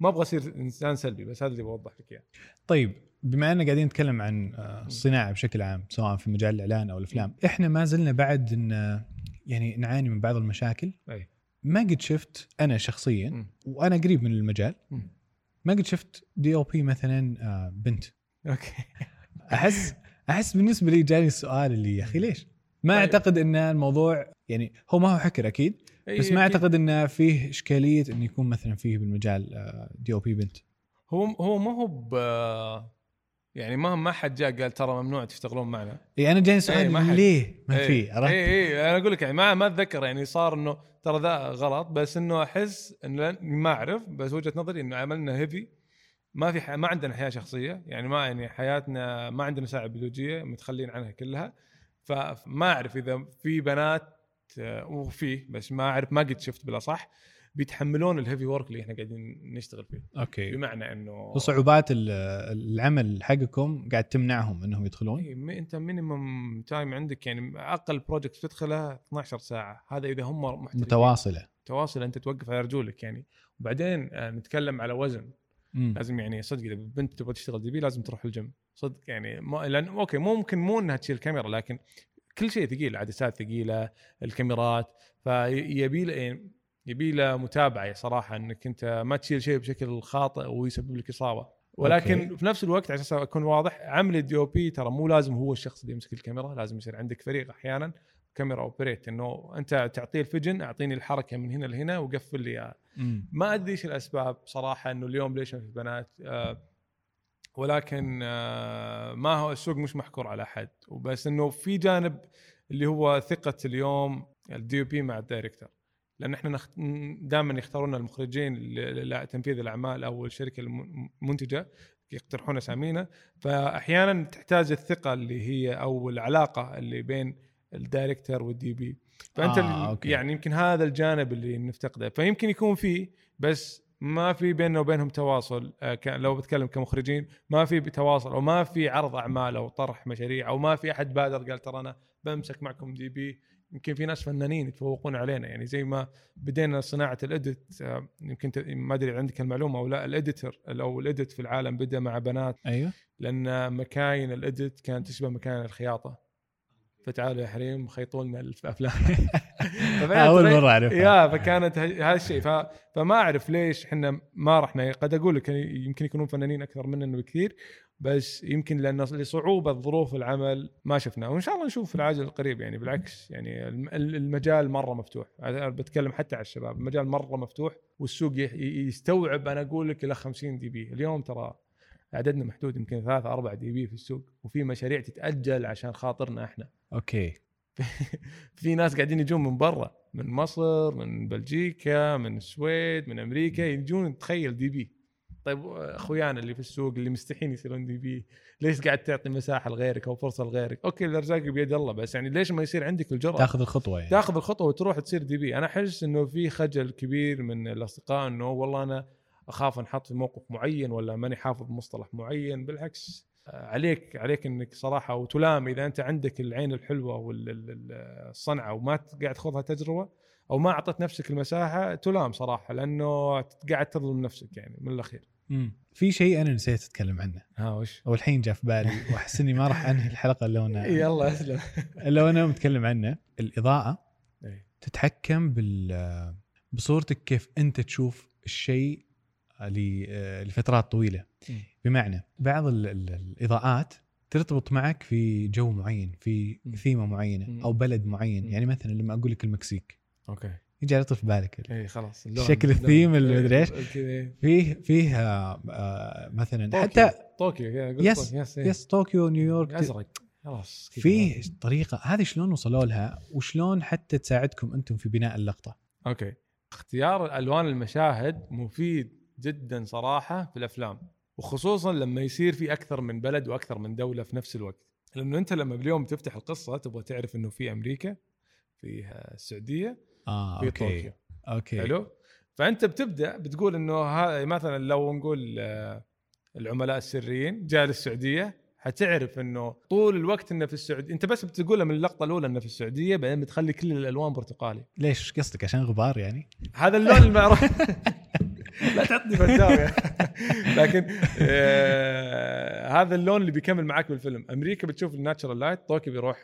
ما أبغى أصير إنسان سلبي بس هذا اللي بوضح لك إياه. طيب بما أننا قاعدين نتكلم عن آه، الصناعة بشكل عام سواء في مجال الإعلان أو الأفلام إحنا ما زلنا بعد إن آه، يعني نعاني من بعض المشاكل أي ما قد شفت أنا شخصيا. وأنا قريب من المجال. ما قد شفت DOP مثلا آه، بنت okay أحس أحس بالنسبة لي جاني السؤال اللي يا أخي ليش؟ ما طيب. أعتقد إن الموضوع يعني هو ما هو حكر أكيد بس ما أكيد. أعتقد انه فيه إشكالية انه يكون مثلا فيه بالمجال DOP بنت هو هو ما هو يعني ما ما حد جاء قال ترى ممنوع تشتغلون معنا. اي أنا جاني سؤال ما حد- ليه ما إي، فيه عرفت؟ اي اي أنا أقول لك يعني ما ما أتذكر يعني صار إنه ترى ذا غلط بس إنه أحس انه ما أعرف بس وجهة نظري إنه عملنا heavy ما في ح... ما عندنا حياة شخصية يعني ما يعني حياتنا ما عندنا ساعة بيولوجية متخلين عنها كلها. فما أعرف إذا في بنات آه، وفي بس ما أعرف ما قد شفت بلا صح بيتحملون ال heavy work اللي إحنا قاعدين نشتغل فيه. okay. بمعنى إنه وصعوبات ال- العمل حقكم قاعد تمنعهم إنهم يدخلون؟ م- أنت minimum time عندك يعني أقل project تدخله 12 ساعة. هذا إذا هم محترفين. متواصلة. تواصل أنت توقف على رجولك يعني. وبعدين آه، نتكلم على وزن. مم. لازم يعني صدق إذا بنت تبغى تشتغل D لازم تروح الجيم. صدق يعني ما لأن okay ممكن مو إنها تشيل كاميرا لكن كل شيء ثقيل عدسات ثقيلة الكاميرات. فيبي له يبي له متابعة صراحة إنك أنت ما تشيل شيء بشكل خاطئ ويسبب لك إصابة. ولكن okay. في نفس الوقت عشان أكون واضح عمل ال DOP ترى مو لازم هو الشخص اللي يمسك الكاميرا لازم يصير عندك فريق أحيانا camera operate إنه أنت تعطيه ال vision أعطيني الحركة من هنا لهنا وقفل لي إياها. ما أدري إيش الأسباب صراحة إنه اليوم ليش ما في بنات. آه ولكن آه ما هو السوق مش محكور على أحد. وبس إنه في جانب اللي هو ثقة اليوم ال DP مع ال director لأن إحنا نخت... دائما يختارون المخرجين ل- لتنفيذ الأعمال أو الشركة الم- المنتجة يقترحون أسامينا. فاحيانا تحتاج الثقة اللي هي أو العلاقة اللي بين ال director وال DP فأنت آه، okay. يعني يمكن هذا الجانب اللي نفتقده. فيمكن يكون فيه بس ما في بيننا وبينهم تواصل آه، لو بتكلم كمخرجين ما في تواصل أو ما في عرض أعمال أو طرح مشاريع أو ما في أحد بادر قال ترى أنا بمسك معكم DP يمكن في ناس فنانين يتفوقون علينا يعني زي ما بدينا صناعة ال edit آه، يمكن ما أدري عندك المعلومة أو لا ال editor أو ال edit في العالم بدا مع بنات. أيوه. لأن مكاين ال edit كانت تشبه مكاين الخياطة. فتعالوا يا حريم خيطوا لنا الافلام أول مرة أعرفها. يا فكانت هذا الشيء. فما أعرف ليش إحنا ما رحنا. قد أقول لك يمكن يكونون فنانين أكثر مننا بكثير. بس يمكن لأن لصعوبة ظروف العمل ما شفناه. وإن شاء الله نشوف في العاجل القريب يعني بالعكس يعني الم- المجال مرة مفتوح. أنا بتكلم حتى على الشباب. المجال مرة مفتوح والسوق يستوعب أنا أقول لك إلى 50 دي بي. اليوم ترى عددنا محدود يمكن ثلاثة أربعة DP في السوق وفي مشاريع تتأجل عشان خاطرنا إحنا. okay. في ناس قاعدين يجون من برا من مصر من بلجيكا من السويد من أمريكا يجون تخيل DP. طيب أخويانا اللي في السوق اللي مستحين يصيرون DP ليش قاعد تعطي مساحة لغيرك أو فرصة لغيرك؟ okay الارزاق بيد الله بس يعني ليش ما يصير عندك الجرأة؟ تاخذ الخطوة يعني. تاخذ الخطوة وتروح تصير DP. أنا أحس إنه في خجل كبير من الأصدقاء إنه والله أنا أخاف أنحط في موقف معين ولا ماني حافظ مصطلح معين. بالعكس عليك عليك إنك صراحة وتلام إذا أنت عندك العين الحلوة والصنعه وما قاعد تاخذها تجربة أو ما أعطيت نفسك المساحة تلام صراحة لأنه قاعد تظلم نفسك يعني من الأخير. في شيء أنا نسيت أتكلم عنه ها وش أو الحين جاء في بالي وأحس إني ما راح أنهي الحلقة إلا وأنا يلا أسلم إلا وأنا متكلم عنه الإضاءة. تتحكم بال بصورتك كيف أنت تشوف الشيء ل- لفترات طويلة. بمعنى بعض ال- ال- الإضاءات ترتبط معك في جو معين في. ثيمة معينة. أو بلد معين. يعني مثلا لما أقول لك المكسيك okay يجي على طول في بالك اي خلاص اللون- شكل. الثيم اللي مدري. كذا إيه. فيه فيه آه، آه، مثلا طوكيو. حتى طوكيو yes. yes إيه. yes طوكيو نيويورك أزرق خلاص. فيه طريقة هذه شلون وصلوا لها وشلون حتى تساعدكم أنتم في بناء اللقطة okay اختيار ألوان المشاهد مفيد جدا صراحة في الأفلام وخصوصا لما يصير في أكثر من بلد وأكثر من دولة في نفس الوقت لأنه أنت لما باليوم تفتح القصة تبغى تعرف إنه في أمريكا في السعودية آه في okay. طوكيو. okay. حلو؟ فأنت بتبدأ بتقول إنه هذا مثلا لو نقول آه، العملاء السريين جاء للسعودية حتعرف إنه طول الوقت إنه في السعودية أنت بس بتقولها من اللقطة الأولى إنه في السعودية بعدين بتخلي كل الألوان برتقالي. ليش؟ قصدك عشان غبار يعني؟ هذا اللون المعروف. لا تعطني فتاوى لكن آه هذا اللون اللي بيكمل معاك بالفيلم أمريكا بتشوف ال natural light طوكيو بيروح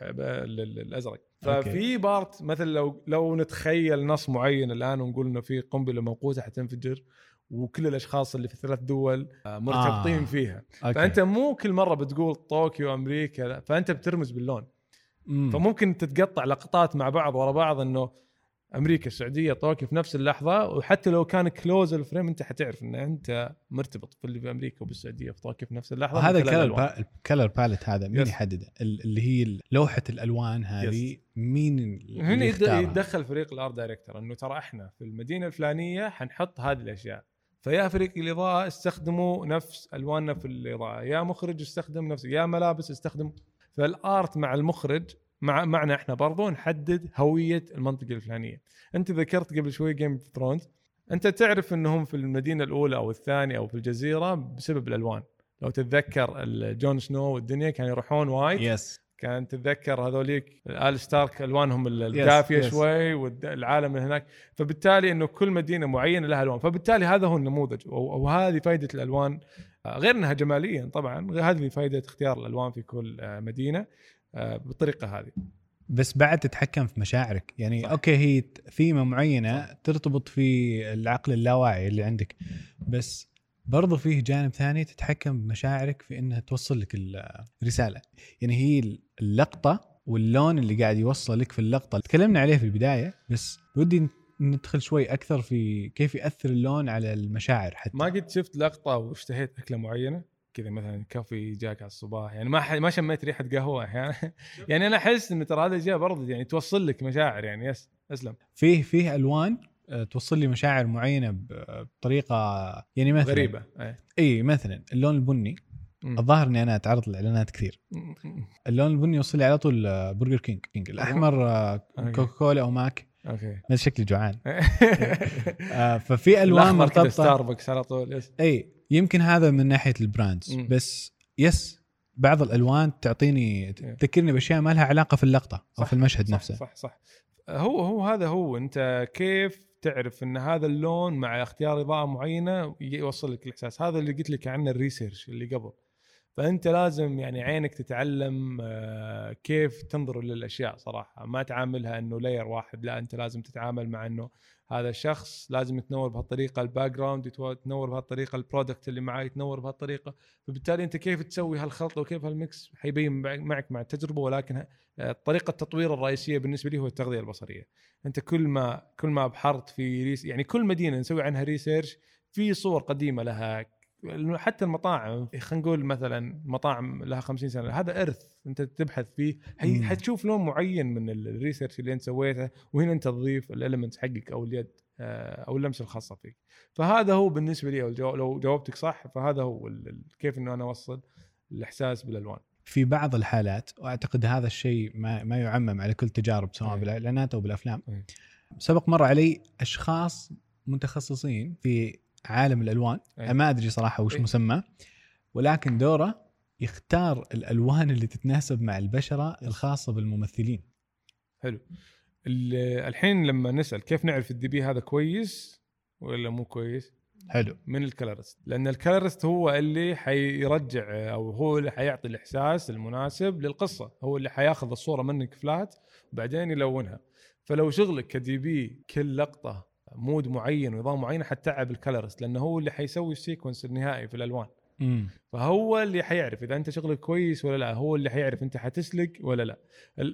okay. ففي part مثلا لو لو نتخيل نص معين الآن ونقول إنه في قنبلة موقوتة حتنفجر وكل الأشخاص اللي في ثلاث دول مرتبطين آه. فيها okay. فأنت مو كل مرة بتقول طوكيو أمريكا فأنت بترمز باللون مم. فممكن تتقطع لقطات مع بعض ورا بعض إنه أمريكا السعودية طوكيو في نفس اللحظة وحتى لو كان close ال frame أنت حتعرف إن أنت مرتبط في اللي في أمريكا وبالسعودية في طوكيو في نفس اللحظة هذا ال color. ال color palette هذا مين yes. يحدده ال- اللي هي لوحة الألوان هذه مين اللي هنا؟ يتدخل فريق ال art director إنه ترى إحنا في المدينة الفلانية حنحط هذه الأشياء فيا فريق الإضاءة استخدموا نفس ألواننا في الإضاءة يا مخرج استخدم نفس يا ملابس استخدم فال art مع المخرج مع معنا إحنا برضو نحدد هوية المنطقة الفلانية. أنت ذكرت قبل شوي Game of Thrones أنت تعرف إنهم في المدينة الأولى أو الثانية أو في الجزيرة بسبب الألوان. لو تتذكر جون سنو والدنيا كانوا يروحون وايد. yes كان تتذكر هذوليك آل ستارك ألوانهم ال- الدافية yes. شوي والعالم اللي هناك. فبالتالي إنه كل مدينة معينة لها ألوان. فبالتالي هذا هو النموذج. وهذه فائده الألوان. آه، غير إنها جماليا طبعا هذه فائده اختيار الألوان في كل آه، مدينة. بالطريقة هذه. بس بعد تتحكم في مشاعرك. يعني صح. أوكي هي ثيمة معينة صح. ترتبط في العقل اللاواعي اللي عندك بس برضو فيه جانب ثاني تتحكم بمشاعرك في إنها توصل لك ال- الرسالة. يعني هي اللقطة واللون اللي قاعد يوصل لك في اللقطة. تكلمنا عليه في البداية بس ودي ندخل شوي أكثر في كيف يأثر اللون على المشاعر حتى. ما قد شفت لقطة واشتهيت أكلة معينة؟ كذا مثلا coffee جاك على الصباح يعني ما ح... ما شميت ريحة قهوة أحيانا يعني أنا أحس انه ترى هذا الاشياء برضه يعني توصل لك مشاعر يعني yes أسلم. فيه فيه ألوان آه، توصل لي مشاعر معينة ب- بطريقة يعني مثلا غريبة إيه. إي مثلا اللون البني. الظاهر إني أنا أتعرض لإعلانات كثير. اللون البني يوصل لي على طول آه، برجر كينج كينج. الأحمر آه،. كوكا كولا أو ماك okay. شكلي جوعان. ففي ألوان مرتبطة. ستاربكس على طول yes. إي يمكن هذا من ناحية ال brands. بس yes بعض الألوان تعطيني تذكرني بأشياء ما لها علاقة في اللقطة أو صح، في المشهد صح نفسه. صح صح. هو هو هذا هو. أنت كيف تعرف إن هذا اللون مع اختيار إضاءة معينة يوصل لك الإحساس؟ هذا اللي قلت لك عنه ال research اللي قبل. فأنت لازم يعني عينك تتعلم آه، كيف تنظر للأشياء صراحة. ما تعاملها إنه layer واحد لا أنت لازم تتعامل مع إنه هذا الشخص لازم يتنور بهالطريقة ال background يتنور بهالطريقة ال product اللي معاه يتنور بهالطريقة. فبالتالي أنت كيف تسوي هالخلطة وكيف هال mix حيبين معك مع التجربة ولكن طريقة التطوير الرئيسية بالنسبة لي هو التغذية البصرية. أنت كل ما كل ما ابحرت في يعني كل مدينة نسوي عنها research في صور قديمة لها حتى المطاعم خلينا نقول مثلا مطاعم لها 50 سنة هذا إرث أنت تبحث فيه. حتشوف لون معين من ال- ال research اللي أنت سويته وهنا أنت تضيف ال elements حقك أو اليد آه، أو اللمسة الخاصة فيك فهذا هو بالنسبة لي أو لو جاوبتك صح فهذا هو كيف إنه أنا أوصل الإحساس بالألوان في بعض الحالات وأعتقد هذا الشيء ما ما يعمم على كل تجارب سواء أي. بالإعلانات أو بالأفلام أي. سبق مر علي أشخاص متخصصين في عالم الألوان. أي. أنا ما أدري صراحة وش أي. مسمى ولكن دوره يختار الألوان اللي تتناسب مع البشرة الخاصة بالممثلين. حلو. ال- الحين لما نسأل كيف نعرف ال DP هذا كويس ولا مو كويس؟ حلو. من ال colorist. لأن ال colorist هو اللي حيرجع أو هو اللي حيعطي الإحساس المناسب للقصة. هو اللي حياخذ الصورة منك flat وبعدين يلونها. فلو شغلك ك DP كل لقطة mood معين ونظام معين حتتعب ال colorist لأنه هو اللي حيسوي ال sequence النهائي في الألوان. امم فهو اللي حيعرف إذا أنت شغلك كويس ولا لا هو اللي حيعرف أنت حتسلق ولا لا.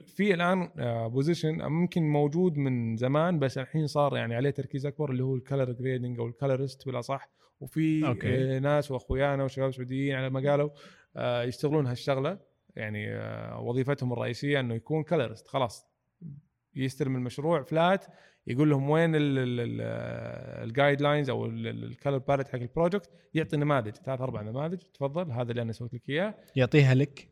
في الآن position ممكن موجود من زمان بس الحين صار يعني عليه تركيز أكبر اللي هو ال color grading أو ال colorist بالأصح. وفي okay. آه، ناس وأخويانا وشباب سعوديين على ما قالوا آه، يشتغلون هالشغلة. يعني آه، وظيفتهم الرئيسية إنه يكون colorist خلاص. يستلم المشروع flat يقول لهم وين ال guidelines أو ال color palette حق ال project يعطي نماذج ثلاث أربع نماذج تفضل هذا اللي أنا سويت لك إياه. يعطيها لك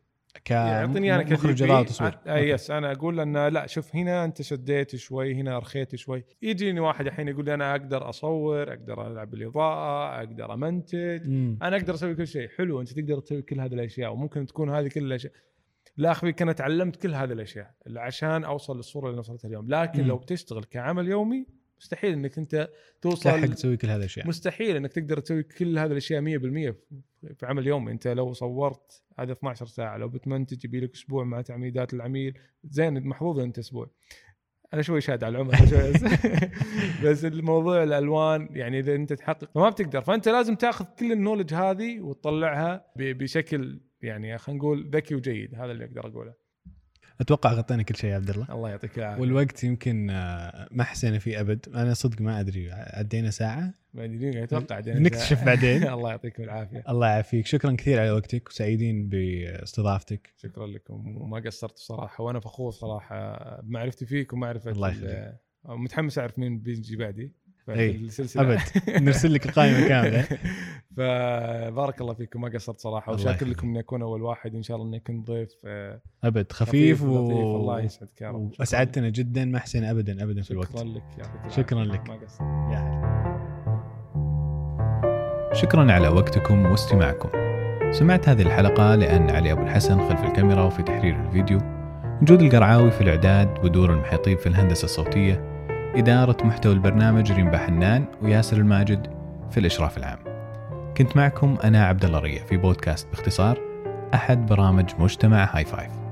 يعطيني أنا كمخرج اضاءه. وتصوير آه يس أنا أقول انه لا شوف هنا أنت شديت شوي هنا رخيت شوي. يجيني واحد الحين يقول لي أنا أقدر أصور أقدر ألعب بالإضاءة أقدر أمنتج. مم. أنا أقدر أسوي كل شيء. حلو أنت تقدر تسوي كل هذه الأشياء وممكن تكون هذه كل الأشياء. لا اخفيك أنا تعلمت كل هذه الأشياء عشان أوصل للصورة اللي وصلتها اليوم. لكن مم. لو بتشتغل كعمل يومي مستحيل إنك أنت تلحق توصل تسوي كل هذه الأشياء. مستحيل إنك تقدر تسوي كل هذه الأشياء 100% في عمل يومي. أنت لو صورت هذا 12 ساعة لو بتمنتج يبي لك أسبوع مع تعميدات العميل زين محظوظ أنت أسبوع. أنا شوي شاد على العمر بس, الموضوع الألوان يعني إذا أنت تحقق فما بتقدر. فأنت لازم تاخذ كل النولج هذه وتطلعها بشكل يعني خلينا نقول ذكي وجيد هذا اللي أقدر أقوله. أتوقع غطينا كل شيء يا عبد الله. الله يعطيك العافية. والوقت يمكن آه، ما حسينا فيه أبد. أنا صدق ما أدري عدينا ساعة؟ بعدين أتوقع بعدين نكتشف بعدين. الله يعطيكم العافية. الله يعافيك. شكرا كثير على وقتك وسعيدين باستضافتك. شكرا لكم. وما قصرت الصراحه وأنا فخور صراحة بمعرفتي فيك ومعرفة الله ال- يخليك. متحمس أعرف مين بيجي بعدي. أي، السلسلة. أبد. نرسل لك القائمة كاملة. فبارك الله فيكم. ما قصرت صراحة. وشاكر. لكم إني أكون أول واحد. إن شاء الله إني كنت ضيف آه، أبد. خفيف, و... لطيف الله يسعدك يا رب. وأسعدتنا جدا. ما حسينا ابدا ابدا في الوقت. شكرا لك العافية. شكراً لك. ما قصرت. يا هلا. شكرا على وقتكم واستماعكم. سمعت هذه الحلقة لأن علي أبو الحسن خلف الكاميرا وفي تحرير الفيديو. وجود القرعاوي في الإعداد ودور المحيطيب في الهندسة الصوتية. إدارة محتوى البرنامج ريم حنان وياسر الماجد في الإشراف العام. كنت معكم أنا عبد الله في بودكاست باختصار أحد برامج مجتمع هاي فايف